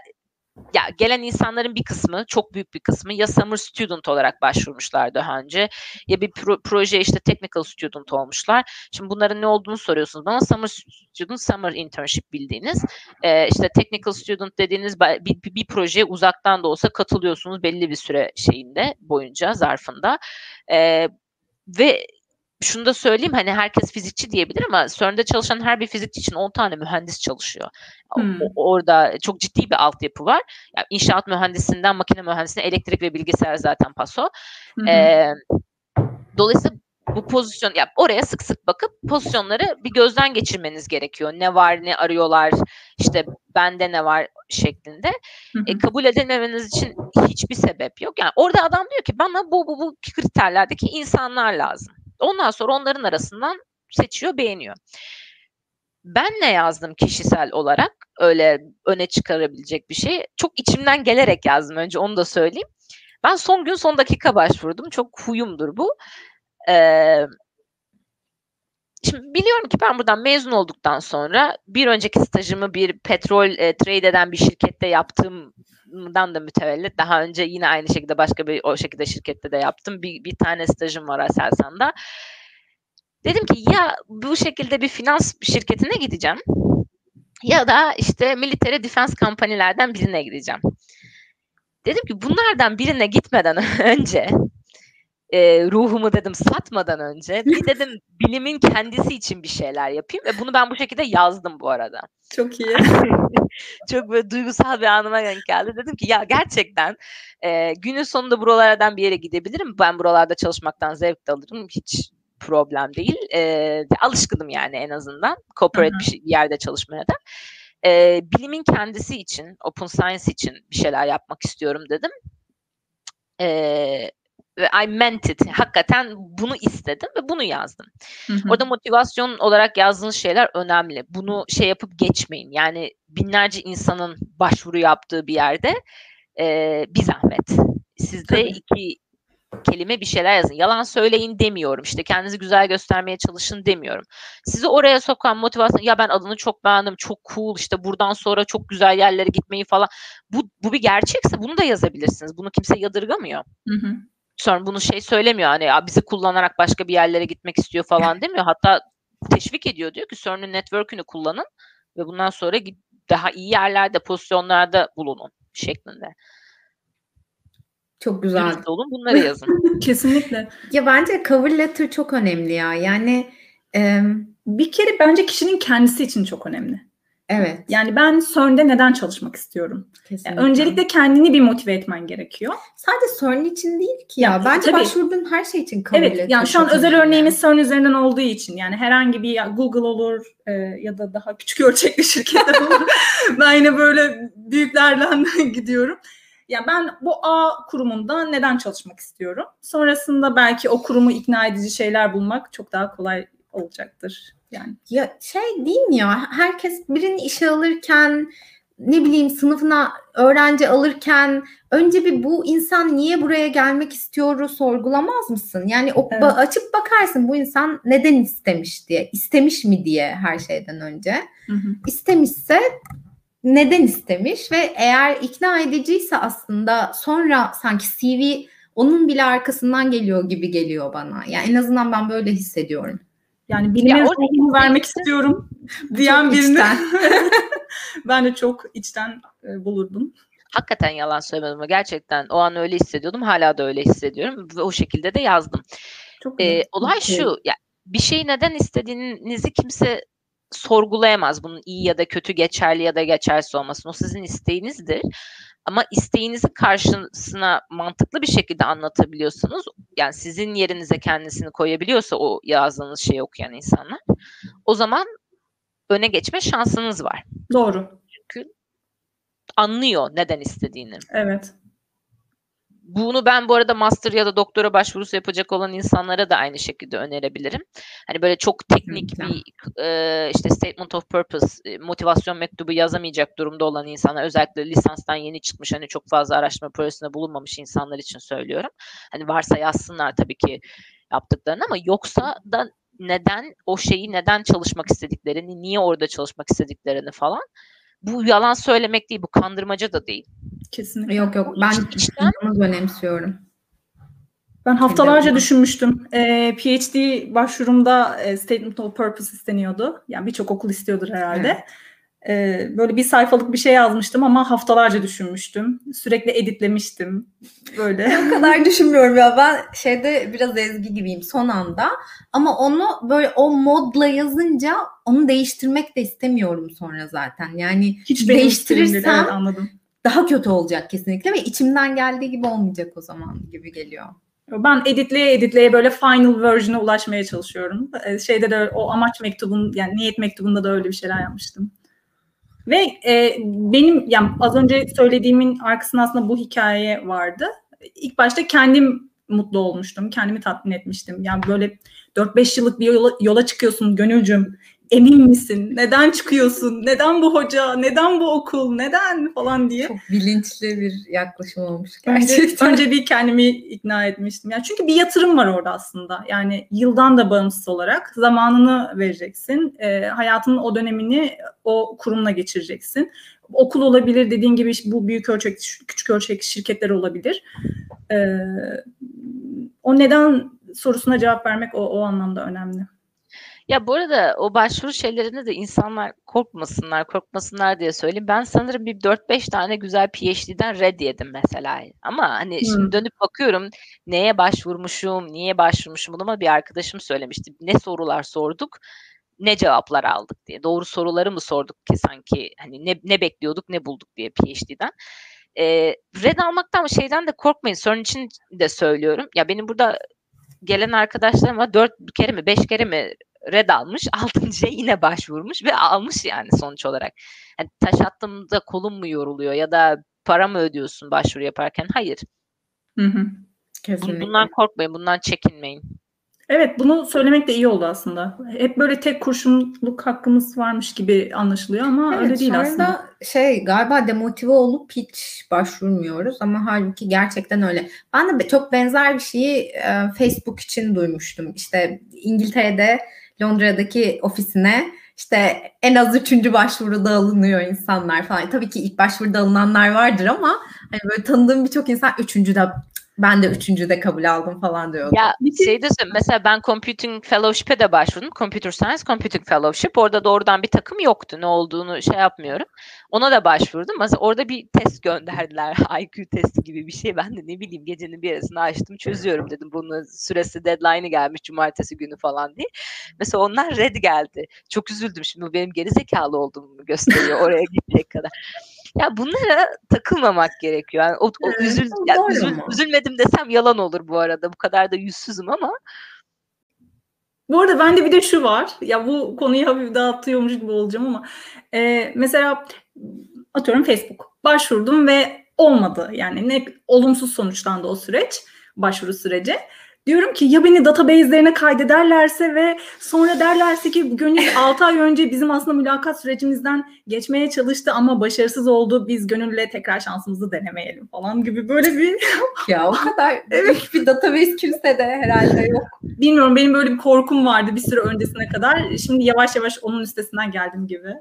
ya gelen insanların bir kısmı, çok büyük bir kısmı ya summer student olarak başvurmuşlar daha önce ya bir pro, proje işte technical student olmuşlar. Şimdi bunların ne olduğunu soruyorsunuz bana. Summer student, summer internship bildiğiniz. Ee, işte technical student dediğiniz bir, bir, bir projeye uzaktan da olsa katılıyorsunuz belli bir süre şeyinde boyunca, zarfında. Ee, ve şunu da söyleyeyim hani herkes fizikçi diyebilir ama CERN'de çalışan her bir fizikçi için 10 tane mühendis çalışıyor. Hmm. orada çok ciddi bir altyapı var. Yani inşaat mühendisinden makine mühendisine elektrik ve bilgisayar zaten paso. Hmm. Ee, dolayısıyla bu pozisyon ya oraya sık sık bakıp pozisyonları bir gözden geçirmeniz gerekiyor. Ne var, ne arıyorlar, işte bende ne var şeklinde. Hı hı. E, kabul edilmemeniz için hiçbir sebep yok. Yani orada adam diyor ki bana bu bu bu kriterlerdeki insanlar lazım. Ondan sonra onların arasından seçiyor, beğeniyor. Ben ne yazdım kişisel olarak öyle öne çıkarabilecek bir şey? Çok içimden gelerek yazdım önce onu da söyleyeyim. Ben son gün son dakika başvurdum. Çok huyumdur bu. Ee, Şimdi biliyorum ki ben buradan mezun olduktan sonra bir önceki stajımı bir petrol e, trade eden bir şirkette yaptığımdan da mütevellit. Daha önce yine aynı şekilde başka bir o şekilde şirkette de yaptım. Bir, bir tane stajım var Aselsan'da. Dedim ki ya bu şekilde bir finans şirketine gideceğim ya da işte military defense kampanyalardan birine gideceğim. Dedim ki bunlardan birine gitmeden önce e, ruhumu dedim satmadan önce bir dedim bilimin kendisi için bir şeyler yapayım ve bunu ben bu şekilde yazdım bu arada. Çok iyi. Çok böyle duygusal bir anıma denk geldi. Dedim ki ya gerçekten e, günün sonunda buralardan bir yere gidebilirim. Ben buralarda çalışmaktan zevk de alırım. Hiç problem değil. E, alışkınım yani en azından. Corporate bir, şey, bir yerde çalışmaya da. E, bilimin kendisi için, open science için bir şeyler yapmak istiyorum dedim. E, ve I meant it. Hakikaten bunu istedim ve bunu yazdım. Hı hı. Orada motivasyon olarak yazdığınız şeyler önemli. Bunu şey yapıp geçmeyin. Yani binlerce insanın başvuru yaptığı bir yerde e, bir zahmet. Siz de iki kelime bir şeyler yazın. Yalan söyleyin demiyorum. İşte kendinizi güzel göstermeye çalışın demiyorum. Sizi oraya sokan motivasyon ya ben adını çok beğendim, çok cool işte buradan sonra çok güzel yerlere gitmeyi falan. Bu, bu bir gerçekse bunu da yazabilirsiniz. Bunu kimse yadırgamıyor. Hı hı sonra bunu şey söylemiyor hani ya bizi kullanarak başka bir yerlere gitmek istiyor falan demiyor. Hatta teşvik ediyor diyor ki CERN'ün network'ünü kullanın ve bundan sonra daha iyi yerlerde, pozisyonlarda bulunun şeklinde. Çok güzel. Dürüst olun bunları yazın. Kesinlikle. Ya bence cover letter çok önemli ya. Yani e, bir kere bence kişinin kendisi için çok önemli. Evet. Yani ben CERN'de neden çalışmak istiyorum? Yani öncelikle kendini bir motive etmen gerekiyor. Sadece CERN için değil ki ya. ya bence tabii. başvurduğun her şey için kabul Evet. Yani şu an özel örneğimiz CERN üzerinden olduğu için yani herhangi bir Google olur e, ya da daha küçük ölçekli şirketler olur. ben yine böyle büyüklerden gidiyorum. Yani ben bu A kurumunda neden çalışmak istiyorum? Sonrasında belki o kurumu ikna edici şeyler bulmak çok daha kolay olacaktır. Yani ya şey değil mi ya? Herkes birini işe alırken ne bileyim sınıfına öğrenci alırken önce bir bu insan niye buraya gelmek istiyoru sorgulamaz mısın? Yani o evet. ba- açıp bakarsın bu insan neden istemiş diye. istemiş mi diye her şeyden önce. Hı hı. İstemişse neden istemiş ve eğer ikna ediciyse aslında sonra sanki CV onun bile arkasından geliyor gibi geliyor bana. Yani en azından ben böyle hissediyorum. Yani bilime ruhumu vermek istiyorum diyen birini ben de çok içten e, bulurdum. Hakikaten yalan söylemedim ama gerçekten o an öyle hissediyordum. Hala da öyle hissediyorum ve o şekilde de yazdım. Çok ee, olay şu, ya bir şeyi neden istediğinizi kimse sorgulayamaz bunun iyi ya da kötü geçerli ya da geçersiz olmasın. O sizin isteğinizdir. Ama isteğinizi karşısına mantıklı bir şekilde anlatabiliyorsunuz. Yani sizin yerinize kendisini koyabiliyorsa o yazdığınız şeyi okuyan insanlar. O zaman öne geçme şansınız var. Doğru. Çünkü anlıyor neden istediğini. Evet. Bunu ben bu arada master ya da doktora başvurusu yapacak olan insanlara da aynı şekilde önerebilirim. Hani böyle çok teknik bir e, işte statement of purpose, e, motivasyon mektubu yazamayacak durumda olan insanlar özellikle lisanstan yeni çıkmış hani çok fazla araştırma projesinde bulunmamış insanlar için söylüyorum. Hani varsa yazsınlar tabii ki yaptıklarını ama yoksa da neden o şeyi neden çalışmak istediklerini, niye orada çalışmak istediklerini falan bu yalan söylemek değil, bu kandırmaca da değil. Kesinlikle. Yok yok ben içten önemsiyorum. Ben haftalarca düşünmüştüm. E, PhD başvurumda e, Statement of Purpose isteniyordu. Yani birçok okul istiyordur herhalde. Evet. E, böyle bir sayfalık bir şey yazmıştım ama haftalarca düşünmüştüm. Sürekli editlemiştim. Böyle. o kadar düşünmüyorum ya. Ben şeyde biraz ezgi gibiyim son anda. Ama onu böyle o modla yazınca onu değiştirmek de istemiyorum sonra zaten. Yani Hiç değiştirirsem evet, anladım daha kötü olacak kesinlikle ve içimden geldiği gibi olmayacak o zaman gibi geliyor. Ben editleye editleye böyle final version'a ulaşmaya çalışıyorum. Ee, şeyde de o amaç mektubun yani niyet mektubunda da öyle bir şeyler yapmıştım. Ve e, benim yani az önce söylediğimin arkasında aslında bu hikaye vardı. İlk başta kendim mutlu olmuştum. Kendimi tatmin etmiştim. Yani böyle 4-5 yıllık bir yola, yola çıkıyorsun gönülcüm emin misin? Neden çıkıyorsun? Neden bu hoca? Neden bu okul? Neden falan diye. Çok bilinçli bir yaklaşım olmuş gerçekten. Önce, önce bir kendimi ikna etmiştim. Yani çünkü bir yatırım var orada aslında. Yani yıldan da bağımsız olarak zamanını vereceksin. E, hayatının o dönemini o kurumla geçireceksin. Okul olabilir dediğin gibi bu büyük ölçek, küçük ölçek şirketler olabilir. E, o neden sorusuna cevap vermek o, o anlamda önemli. Ya bu arada o başvuru şeylerinde de insanlar korkmasınlar, korkmasınlar diye söyleyeyim. Ben sanırım bir 4-5 tane güzel PhD'den red yedim mesela. Ama hani hmm. şimdi dönüp bakıyorum neye başvurmuşum, niye başvurmuşum bunu bir arkadaşım söylemişti. Ne sorular sorduk, ne cevaplar aldık diye. Doğru soruları mı sorduk ki sanki hani ne, ne bekliyorduk, ne bulduk diye PhD'den. Ee, red almaktan şeyden de korkmayın. Sorun için de söylüyorum. Ya benim burada gelen arkadaşlarım var. Dört kere mi, beş kere mi red almış. Altıncıya yine başvurmuş ve almış yani sonuç olarak. Yani taş attığımda kolum mu yoruluyor ya da para mı ödüyorsun başvuru yaparken? Hayır. Hı hı. Kesinlikle. Bundan korkmayın, bundan çekinmeyin. Evet bunu söylemek de iyi oldu aslında. Hep böyle tek kurşunluk hakkımız varmış gibi anlaşılıyor ama evet, öyle değil aslında. şey galiba demotive olup hiç başvurmuyoruz ama halbuki gerçekten öyle. Ben de çok benzer bir şeyi e, Facebook için duymuştum. İşte İngiltere'de Londra'daki ofisine işte en az üçüncü başvuruda alınıyor insanlar falan. Tabii ki ilk başvuruda alınanlar vardır ama hani böyle tanıdığım birçok insan üçüncü de ben de üçüncü de kabul aldım falan diyordu. Ya şey de mesela ben Computing Fellowship'e de başvurdum. Computer Science Computing Fellowship. Orada doğrudan bir takım yoktu. Ne olduğunu şey yapmıyorum. Ona da başvurdum. Mesela orada bir test gönderdiler. IQ testi gibi bir şey. Ben de ne bileyim gecenin bir arasını açtım çözüyorum dedim. Bunun süresi deadline'ı gelmiş cumartesi günü falan diye. Mesela onlar red geldi. Çok üzüldüm. Şimdi benim gerizekalı olduğumu gösteriyor oraya gidecek kadar. Ya bunlara takılmamak gerekiyor. Yani o, o üzül, ya, üzül, üzülmedim desem yalan olur bu arada. Bu kadar da yüzsüzüm ama. Bu arada bende bir de şu var. Ya bu konuyu hafif dağıtıyormuş gibi olacağım ama e, mesela atıyorum Facebook başvurdum ve olmadı. Yani ne olumsuz sonuçlandı o süreç, başvuru süreci. Diyorum ki ya beni database'lerine kaydederlerse ve sonra derlerse ki Gönül 6 ay önce bizim aslında mülakat sürecimizden geçmeye çalıştı ama başarısız oldu. Biz Gönül'le tekrar şansımızı denemeyelim falan gibi böyle bir... ya o kadar evet. bir database kimse de herhalde yok. Bilmiyorum benim böyle bir korkum vardı bir süre öncesine kadar. Şimdi yavaş yavaş onun üstesinden geldim gibi.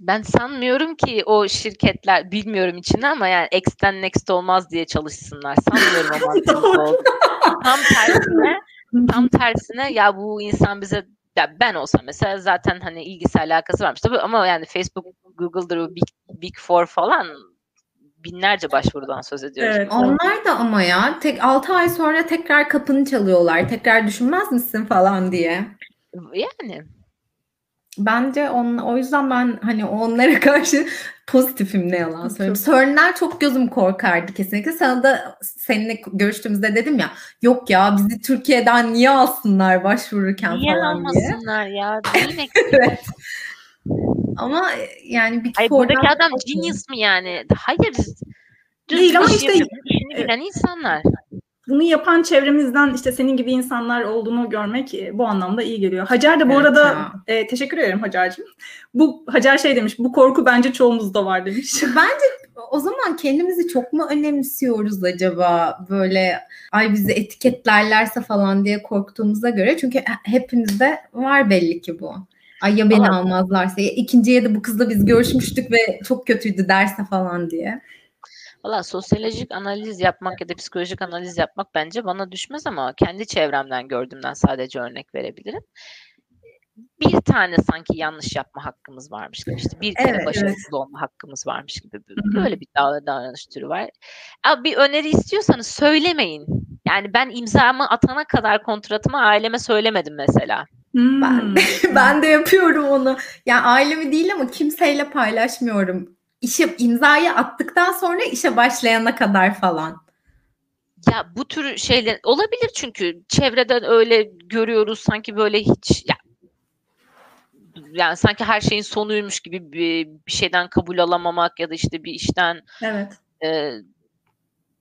Ben sanmıyorum ki o şirketler bilmiyorum içinde ama yani X'ten Next olmaz diye çalışsınlar. Sanmıyorum mantıklı Tam tersine tam tersine ya bu insan bize ya ben olsam mesela zaten hani ilgisi alakası varmış tabii ama yani Facebook, Google'dır o Big, Big Four falan binlerce başvurudan söz ediyoruz. Evet. Onlar da ama ya tek 6 ay sonra tekrar kapını çalıyorlar. Tekrar düşünmez misin falan diye. Yani Bence on, o yüzden ben hani onlara karşı pozitifim ne yalan söyleyeyim. Sörnler çok gözüm korkardı kesinlikle. Sana da seninle görüştüğümüzde dedim ya yok ya bizi Türkiye'den niye alsınlar başvururken niye falan diye. Niye almasınlar ya? evet. Ama yani bir Hayır, buradaki adam genius mi yani? Hayır. Düz Değil ama işte işini bilen insanlar bunu yapan çevremizden işte senin gibi insanlar olduğunu görmek e, bu anlamda iyi geliyor. Hacer de bu evet arada e, teşekkür ederim Hacer'cim. Bu Hacer şey demiş. Bu korku bence çoğumuzda var demiş. Bence o zaman kendimizi çok mu önemsiyoruz acaba böyle ay bizi etiketlerlerse falan diye korktuğumuza göre çünkü hepimizde var belli ki bu. Ay ya beni Ama... almazlarsa ya ikinciye de bu kızla biz görüşmüştük ve çok kötüydü derse falan diye. Valla sosyolojik analiz yapmak ya da psikolojik analiz yapmak bence bana düşmez ama kendi çevremden gördüğümden sadece örnek verebilirim. Bir tane sanki yanlış yapma hakkımız varmış gibi işte bir kere evet, başarısız evet. olma hakkımız varmış gibi böyle bir davranış türü var. Abi bir öneri istiyorsanız söylemeyin. Yani ben imzamı atana kadar kontratımı aileme söylemedim mesela. Hmm. Ben, ben de yapıyorum onu. Yani ailemi değil ama kimseyle paylaşmıyorum işe imzayı attıktan sonra işe başlayana kadar falan. Ya bu tür şeyler olabilir çünkü çevreden öyle görüyoruz sanki böyle hiç ya yani sanki her şeyin sonuymuş gibi bir, bir şeyden kabul alamamak ya da işte bir işten evet. e,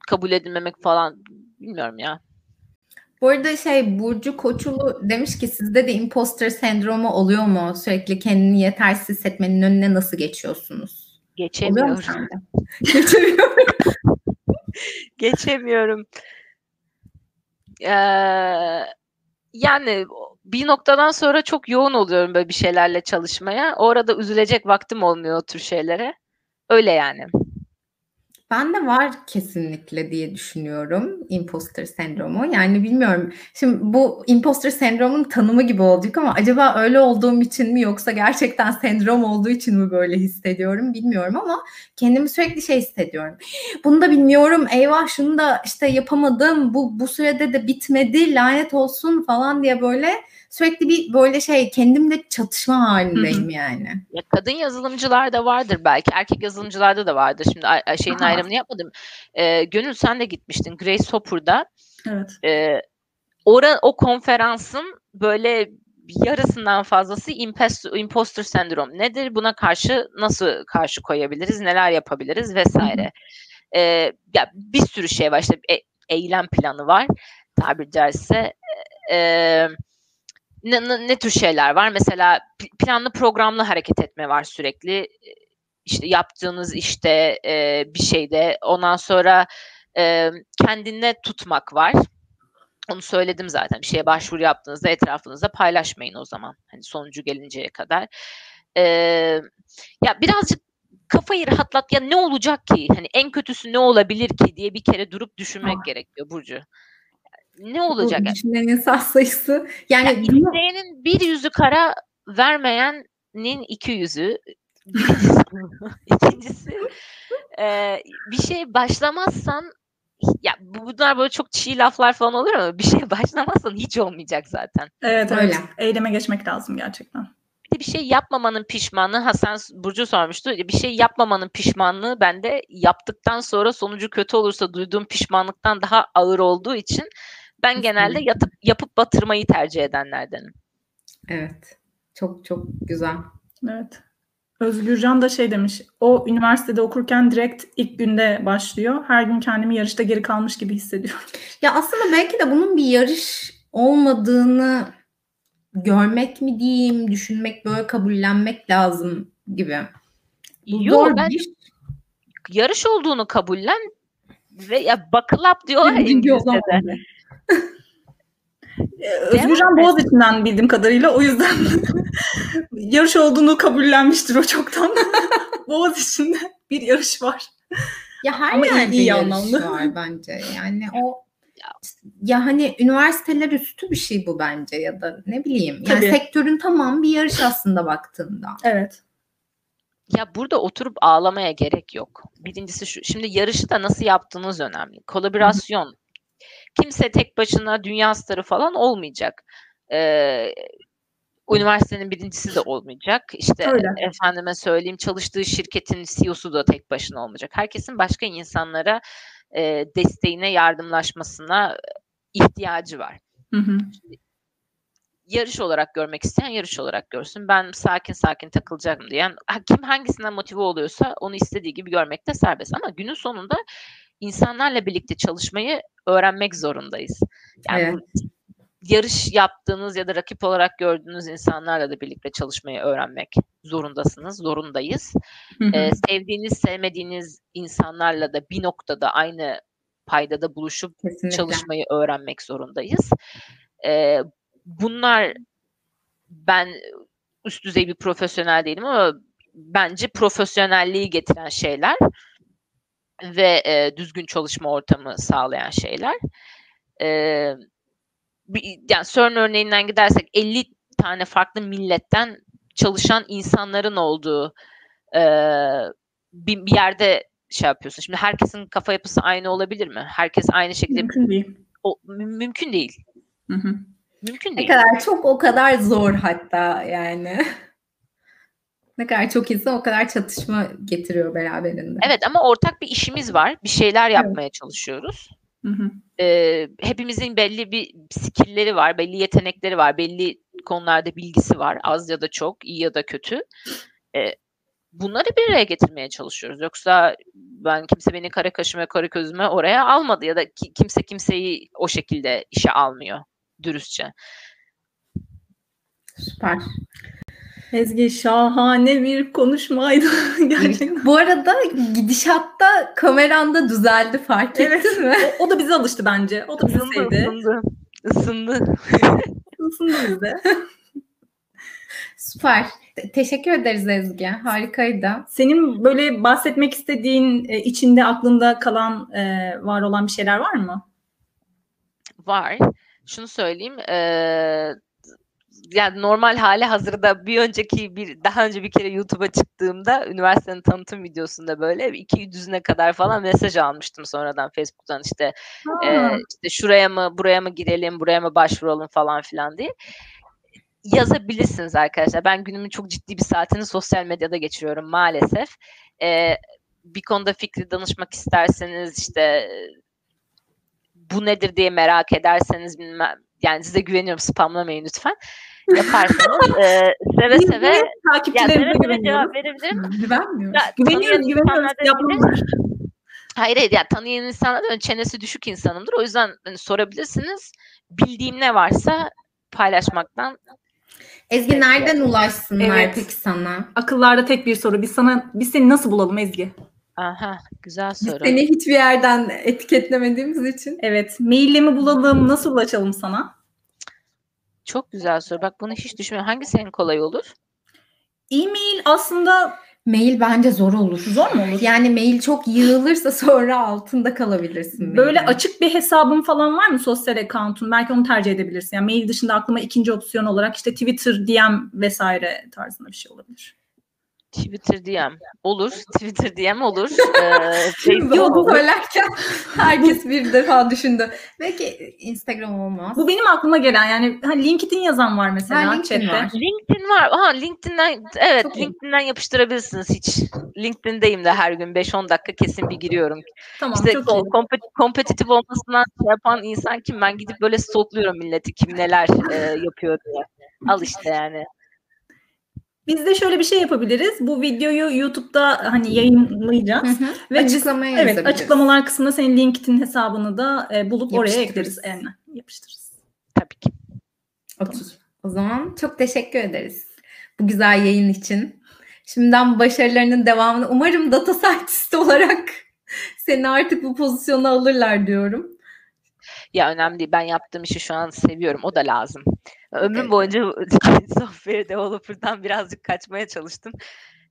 kabul edilmemek falan bilmiyorum ya. Bu arada şey Burcu Koçulu demiş ki sizde de imposter sendromu oluyor mu? Sürekli kendini yetersiz hissetmenin önüne nasıl geçiyorsunuz? Geçemiyorum. Geçemiyorum. Geçemiyorum. Ee, yani bir noktadan sonra çok yoğun oluyorum böyle bir şeylerle çalışmaya. Orada üzülecek vaktim olmuyor o tür şeylere. Öyle yani. Ben de var kesinlikle diye düşünüyorum imposter sendromu. Yani bilmiyorum. Şimdi bu imposter sendromun tanımı gibi olacak ama acaba öyle olduğum için mi yoksa gerçekten sendrom olduğu için mi böyle hissediyorum bilmiyorum ama kendimi sürekli şey hissediyorum. Bunu da bilmiyorum. Eyvah şunu da işte yapamadım. Bu bu sürede de bitmedi. Lanet olsun falan diye böyle sürekli bir böyle şey kendimle çatışma halindeyim Hı-hı. yani. Ya kadın yazılımcılar da vardır belki. Erkek yazılımcılarda da vardır. Şimdi şeyin Aha. ayrımını yapmadım. Ee, Gönül sen de gitmiştin Grace Hopper'da. Evet. Ee, ora, o konferansın böyle yarısından fazlası imposter, imposter sendrom nedir? Buna karşı nasıl karşı koyabiliriz? Neler yapabiliriz vesaire. Ee, ya bir sürü şey var. İşte e, eylem planı var tabiri caizse. Eee ne, ne, ne tür şeyler var? Mesela planlı programlı hareket etme var sürekli. İşte yaptığınız işte e, bir şeyde ondan sonra e, kendine tutmak var. Onu söyledim zaten. Bir şeye başvuru yaptığınızda etrafınızda paylaşmayın o zaman. Hani sonucu gelinceye kadar. E, ya birazcık kafayı rahatlat ya ne olacak ki? Hani en kötüsü ne olabilir ki diye bir kere durup düşünmek ah. gerekiyor Burcu ne olacak? Bu düşünen insan sayısı. Yani ya, isteyenin bir yüzü kara vermeyenin iki yüzü. İkincisi e, bir şey başlamazsan ya bunlar böyle çok çiğ laflar falan oluyor ama bir şey başlamazsan hiç olmayacak zaten. Evet öyle. Eyleme geçmek lazım gerçekten. Bir de bir şey yapmamanın pişmanlığı Hasan Burcu sormuştu. Bir şey yapmamanın pişmanlığı bende yaptıktan sonra sonucu kötü olursa duyduğum pişmanlıktan daha ağır olduğu için ben genelde yatıp yapıp batırmayı tercih edenlerdenim. Evet. Çok çok güzel. Evet. Özgürcan da şey demiş. O üniversitede okurken direkt ilk günde başlıyor. Her gün kendimi yarışta geri kalmış gibi hissediyorum. Ya aslında belki de bunun bir yarış olmadığını görmek mi diyeyim, düşünmek, böyle kabullenmek lazım gibi. Bu Yok, zor ben bir... yarış olduğunu kabullen ve ya buckle up diyorlar İngilizce'de. Ee, Özgürcan Boğaziçi'nden bildiğim kadarıyla o yüzden yarış olduğunu kabullenmiştir o çoktan. Boğaziçi'nde bir yarış var. Ya her Ama yerde iyi yarış anlamda. var bence. Yani o ya hani üniversiteler üstü bir şey bu bence ya da ne bileyim. Yani Tabii. sektörün tamam bir yarış aslında baktığında. Evet. Ya burada oturup ağlamaya gerek yok. Birincisi şu. Şimdi yarışı da nasıl yaptığınız önemli. Kolaborasyon, kimse tek başına dünya starı falan olmayacak. Ee, üniversitenin birincisi de olmayacak. İşte Öyle. efendime söyleyeyim çalıştığı şirketin CEO'su da tek başına olmayacak. Herkesin başka insanlara e, desteğine, yardımlaşmasına ihtiyacı var. Hı hı. Yarış olarak görmek isteyen yarış olarak görsün. Ben sakin sakin takılacağım diyen kim hangisinden motive oluyorsa onu istediği gibi görmekte serbest. Ama günün sonunda insanlarla birlikte çalışmayı öğrenmek zorundayız. Yani Evet. bu yarış yaptığınız ya da rakip olarak gördüğünüz insanlarla da birlikte çalışmayı öğrenmek zorundasınız, zorundayız. Hı hı. Ee, sevdiğiniz, sevmediğiniz insanlarla da bir noktada aynı paydada buluşup Kesinlikle. çalışmayı öğrenmek zorundayız. Ee, bunlar ben üst düzey bir profesyonel değilim ama bence profesyonelliği getiren şeyler ve e, düzgün çalışma ortamı sağlayan şeyler. Bir- yani CERN örneğinden gidersek 50 tane farklı milletten çalışan insanların olduğu e, bir, bir yerde şey yapıyorsun. Şimdi herkesin kafa yapısı aynı olabilir mi? Herkes aynı şekilde Mümkün değil. o, mü- mümkün değil. Hı hı. Mümkün Ne değil. kadar çok o kadar zor hatta yani. ne kadar çok insan o kadar çatışma getiriyor beraberinde. Evet ama ortak bir işimiz var. Bir şeyler yapmaya çalışıyoruz. Hı hı. Ee, hepimizin belli bir skillleri var, belli yetenekleri var, belli konularda bilgisi var. Az ya da çok, iyi ya da kötü. Ee, bunları bir araya getirmeye çalışıyoruz. Yoksa ben kimse beni kara kaşıma kara gözüme oraya almadı ya da ki- kimse kimseyi o şekilde işe almıyor dürüstçe. Süper. Ezgi şahane bir konuşmaydı gerçekten. Bu arada gidişatta kameranda düzeldi fark Evet. ettin mi? O, o da bizi alıştı bence. O da bizi Isındı, sevdi. ısındı, ısındı. Isındı bizde. Süper. Te- teşekkür ederiz Ezgi. Harikaydı. Senin böyle bahsetmek istediğin, e, içinde aklında kalan, e, var olan bir şeyler var mı? Var. Şunu söyleyeyim. eee, yani normal hali hazırda bir önceki bir daha önce bir kere YouTube'a çıktığımda üniversitenin tanıtım videosunda böyle 200'üne kadar falan mesaj almıştım sonradan Facebook'tan işte Ha, eee, işte şuraya mı buraya mı girelim buraya mı başvuralım falan filan diye yazabilirsiniz arkadaşlar. Ben günümün çok ciddi bir saatini sosyal medyada geçiriyorum maalesef. Eee, bir konuda fikri danışmak isterseniz işte bu nedir diye merak ederseniz bilmem yani size güveniyorum spamlamayın lütfen. Yaparsanız eee, seve seve seve güveniyoruz. cevap verebilirim. Güvenmiyoruz. Ya, da Yapmamız. Hayır hayır ya tanıyan insanlar da çenesi düşük insanımdır. O yüzden hani, sorabilirsiniz. Bildiğim ne varsa paylaşmaktan Ezgi nereden ulaşsınlar Evet. peki sana? Akıllarda tek bir soru. Biz sana biz seni nasıl bulalım Ezgi? Aha güzel Biz soru. seni hiçbir yerden etiketlemediğimiz için. Evet. Maille mi bulalım? Nasıl ulaşalım sana? Çok güzel soru. Bak bunu hiç düşünmüyorum. Hangisi en kolay olur? E-mail aslında Mail bence zor olur. zor mu olur? Yani mail çok yığılırsa sonra altında kalabilirsin. Böyle mailin. açık bir hesabın falan var mı sosyal account'un? Belki onu tercih edebilirsin. Yani mail dışında aklıma ikinci opsiyon olarak işte Twitter, DM vesaire tarzında bir şey olabilir. Twitter DM. Olur. Twitter DM olur. Ee, olur. söylerken herkes bir defa düşündü. Belki Instagram olmaz. Bu benim aklıma gelen yani ha, LinkedIn yazan var mesela Ha, LinkedIn chatte. var. LinkedIn var. Aha LinkedIn'den evet Çok iyi. LinkedIn'den yapıştırabilirsiniz hiç. LinkedIn'deyim de her gün 5-10 dakika kesin bir giriyorum. Tamam İşte çok iyi. kompet- kompetitif olmasından şey yapan insan kim? Ben gidip böyle stalkluyorum milleti kim neler e, yapıyor diye. Al işte yani. Biz de şöyle bir şey yapabiliriz. Bu videoyu YouTube'da hani yayınlayacağız. Hı hı. Ve biz- Açıklamaya evet yazabiliriz. açıklamalar kısmına senin LinkedIn hesabını da e, bulup oraya ekleriz. Aynen. Yapıştırırız. Tabii ki. Okey. O zaman çok teşekkür ederiz bu güzel yayın için. Şimdiden başarılarının devamını umarım data scientist olarak seni artık bu pozisyona alırlar diyorum. Ya önemli değil. Ben yaptığım işi şu an seviyorum. O da lazım. Ömrüm Evet. boyunca software developer'dan birazcık kaçmaya çalıştım.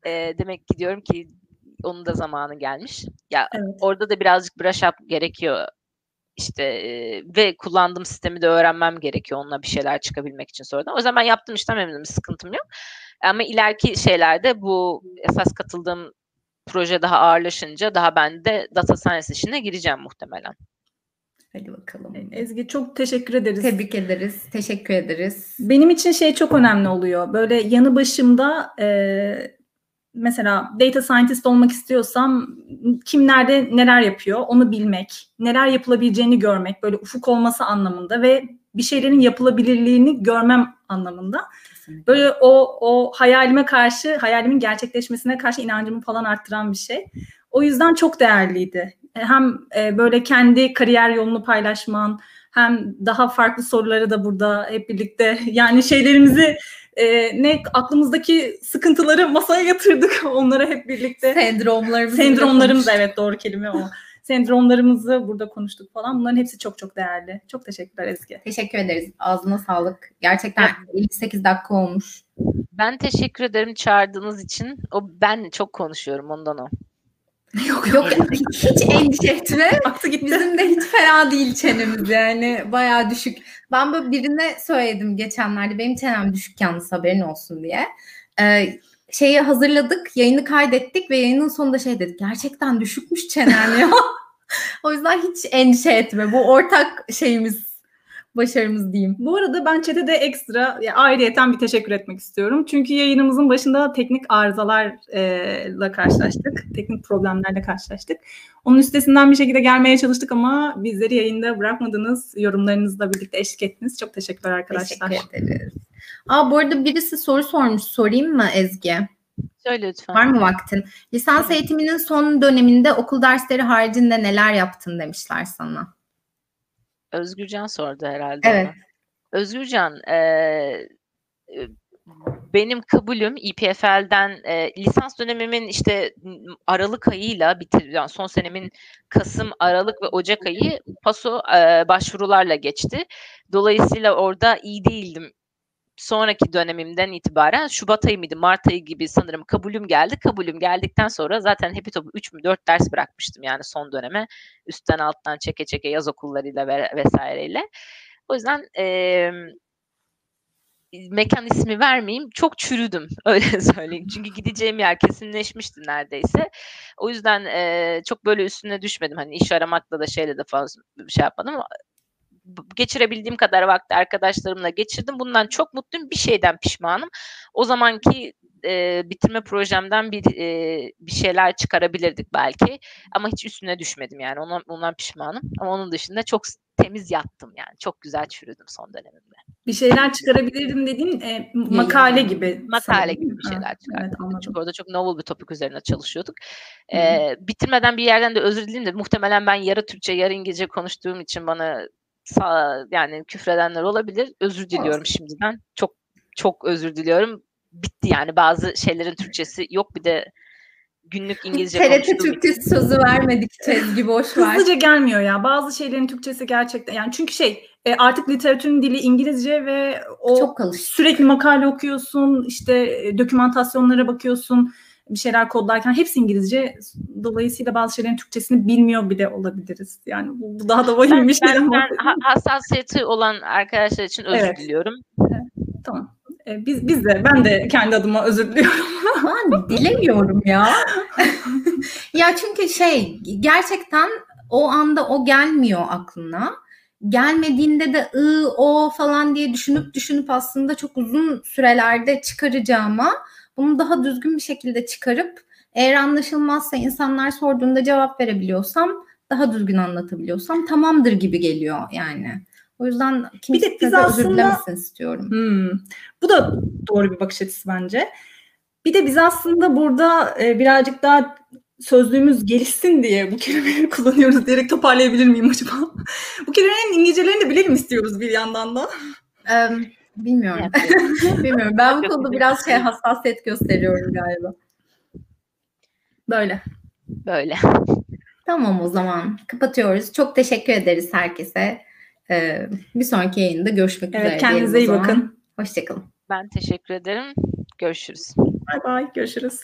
E, demek ki diyorum ki onun da zamanı gelmiş. Ya Evet. orada da birazcık brush up gerekiyor. İşte e, ve kullandığım sistemi de öğrenmem gerekiyor onunla bir şeyler çıkabilmek için sonradan. O yüzden ben yaptığım işten memnunum, sıkıntım yok. Ama ileriki şeylerde bu esas katıldığım proje daha ağırlaşınca daha ben de data science işine gireceğim muhtemelen. Hadi bakalım. Ezgi çok teşekkür ederiz. Tebrik ederiz. Teşekkür ederiz. Benim için şey çok önemli oluyor. Böyle yanı başımda e, mesela data scientist olmak istiyorsam kim nerede neler yapıyor onu bilmek, neler yapılabileceğini görmek böyle ufuk olması anlamında ve bir şeylerin yapılabilirliğini görmem anlamında. Kesinlikle. Böyle o o hayalime karşı, hayalimin gerçekleşmesine karşı inancımı falan arttıran bir şey. O yüzden çok değerliydi. Hem e, böyle kendi kariyer yolunu paylaşman, hem daha farklı soruları da burada hep birlikte yani şeylerimizi e, ne aklımızdaki sıkıntıları masaya yatırdık onlara hep birlikte. Sendromlarımız. Sendromlarımız evet doğru kelime o. Sendromlarımızı burada konuştuk falan. Bunların hepsi çok çok değerli. Çok teşekkürler Ezgi. Teşekkür ederiz. Ağzına sağlık. Gerçekten evet. 58 dakika olmuş. Ben teşekkür ederim çağırdığınız için. O ben çok konuşuyorum ondan o. Yok yok hiç endişe etme. Aktı gitti. Bizim de hiç fena değil çenemiz yani bayağı düşük. Ben böyle birine söyledim geçenlerde benim çenem düşük yalnız haberin olsun diye. Ee, şeyi hazırladık, yayını kaydettik ve yayının sonunda şey dedik. Gerçekten düşükmüş çenen ya. o yüzden hiç endişe etme. Bu ortak şeyimiz başarımız diyeyim. Bu arada ben chat'e de ekstra ya, ayrıyeten bir teşekkür etmek istiyorum. Çünkü yayınımızın başında teknik arızalarla karşılaştık. Teknik problemlerle karşılaştık. Onun üstesinden bir şekilde gelmeye çalıştık ama bizleri yayında bırakmadınız. Yorumlarınızla birlikte eşlik ettiniz. Çok teşekkürler arkadaşlar. Teşekkür ederiz. Aa, bu arada birisi soru sormuş. Sorayım mı Ezgi? Söyle lütfen. Var mı vaktin? Lisans eğitiminin son döneminde okul dersleri haricinde neler yaptın demişler sana. Özgürcan sordu herhalde. Evet. Ona. Özgürcan, e, benim kabulüm İPFL'den e, lisans dönemimin işte Aralık ayıyla bitir, yani son senemin Kasım, Aralık ve Ocak ayı paso e, başvurularla geçti. Dolayısıyla orada iyi değildim sonraki dönemimden itibaren Şubat ayı mıydı Mart ayı gibi sanırım kabulüm geldi. Kabulüm geldikten sonra zaten hepi topu 3 mü 4 ders bırakmıştım yani son döneme. Üstten alttan çeke çeke yaz okullarıyla ve vesaireyle. O yüzden e, mekan ismi vermeyeyim. Çok çürüdüm öyle söyleyeyim. Çünkü gideceğim yer kesinleşmişti neredeyse. O yüzden e, çok böyle üstüne düşmedim. Hani iş aramakla da şeyle de fazla bir şey yapmadım geçirebildiğim kadar vakti arkadaşlarımla geçirdim. Bundan çok mutluyum. Bir şeyden pişmanım. O zamanki e, bitirme projemden bir e, bir şeyler çıkarabilirdik belki. Ama hiç üstüne düşmedim yani. Ondan, ondan pişmanım. Ama onun dışında çok temiz yattım yani. Çok güzel çürüdüm son dönemimde. Bir şeyler çıkarabilirdim dediğin e, makale gibi. Makale gibi bir şeyler çıkardım. Evet, Çünkü orada çok novel bir topik üzerine çalışıyorduk. E, bitirmeden bir yerden de özür dileyim de muhtemelen ben yarı Türkçe yarı İngilizce konuştuğum için bana sağ, yani küfredenler olabilir. Özür diliyorum Olsun. şimdiden. Çok çok özür diliyorum. Bitti yani bazı şeylerin Türkçesi yok bir de günlük İngilizce TRT Türkçesi sözü vermedik Çezgi boş ver. Hızlıca gelmiyor ya. Bazı şeylerin Türkçesi gerçekten yani çünkü şey e, artık literatürün dili İngilizce ve o Çok sürekli makale okuyorsun, işte e, dokümantasyonlara bakıyorsun bir şeyler kodlarken hepsi İngilizce. Dolayısıyla bazı şeylerin Türkçesini bilmiyor bile olabiliriz. Yani bu, daha da vahim bir şeyden ben, ben hassasiyeti olan arkadaşlar için özür evet. diliyorum. Evet. Tamam. Ee, biz, biz de ben de kendi adıma özür diliyorum. ben dilemiyorum ya. ya çünkü şey gerçekten o anda o gelmiyor aklına. Gelmediğinde de ı o falan diye düşünüp düşünüp aslında çok uzun sürelerde çıkaracağıma bunu daha düzgün bir şekilde çıkarıp eğer anlaşılmazsa insanlar sorduğunda cevap verebiliyorsam daha düzgün anlatabiliyorsam tamamdır gibi geliyor yani. O yüzden kimse bir de biz aslında, özür dilemesin istiyorum. Hmm, bu da doğru bir bakış açısı bence. Bir de biz aslında burada e, birazcık daha sözlüğümüz gelişsin diye bu kelimeleri kullanıyoruz diyerek toparlayabilir miyim acaba? bu kelimelerin İngilizcelerini de bilelim istiyoruz bir yandan da. Um, Bilmiyorum. Bilmiyorum. Ben bu konuda biraz şey hassasiyet gösteriyorum galiba. Böyle. Böyle. Tamam o zaman. Kapatıyoruz. Çok teşekkür ederiz herkese. Ee, bir sonraki yayında görüşmek evet, üzere. Kendinize iyi bakın. Hoşçakalın. Ben teşekkür ederim. Görüşürüz. Bay bay. Görüşürüz.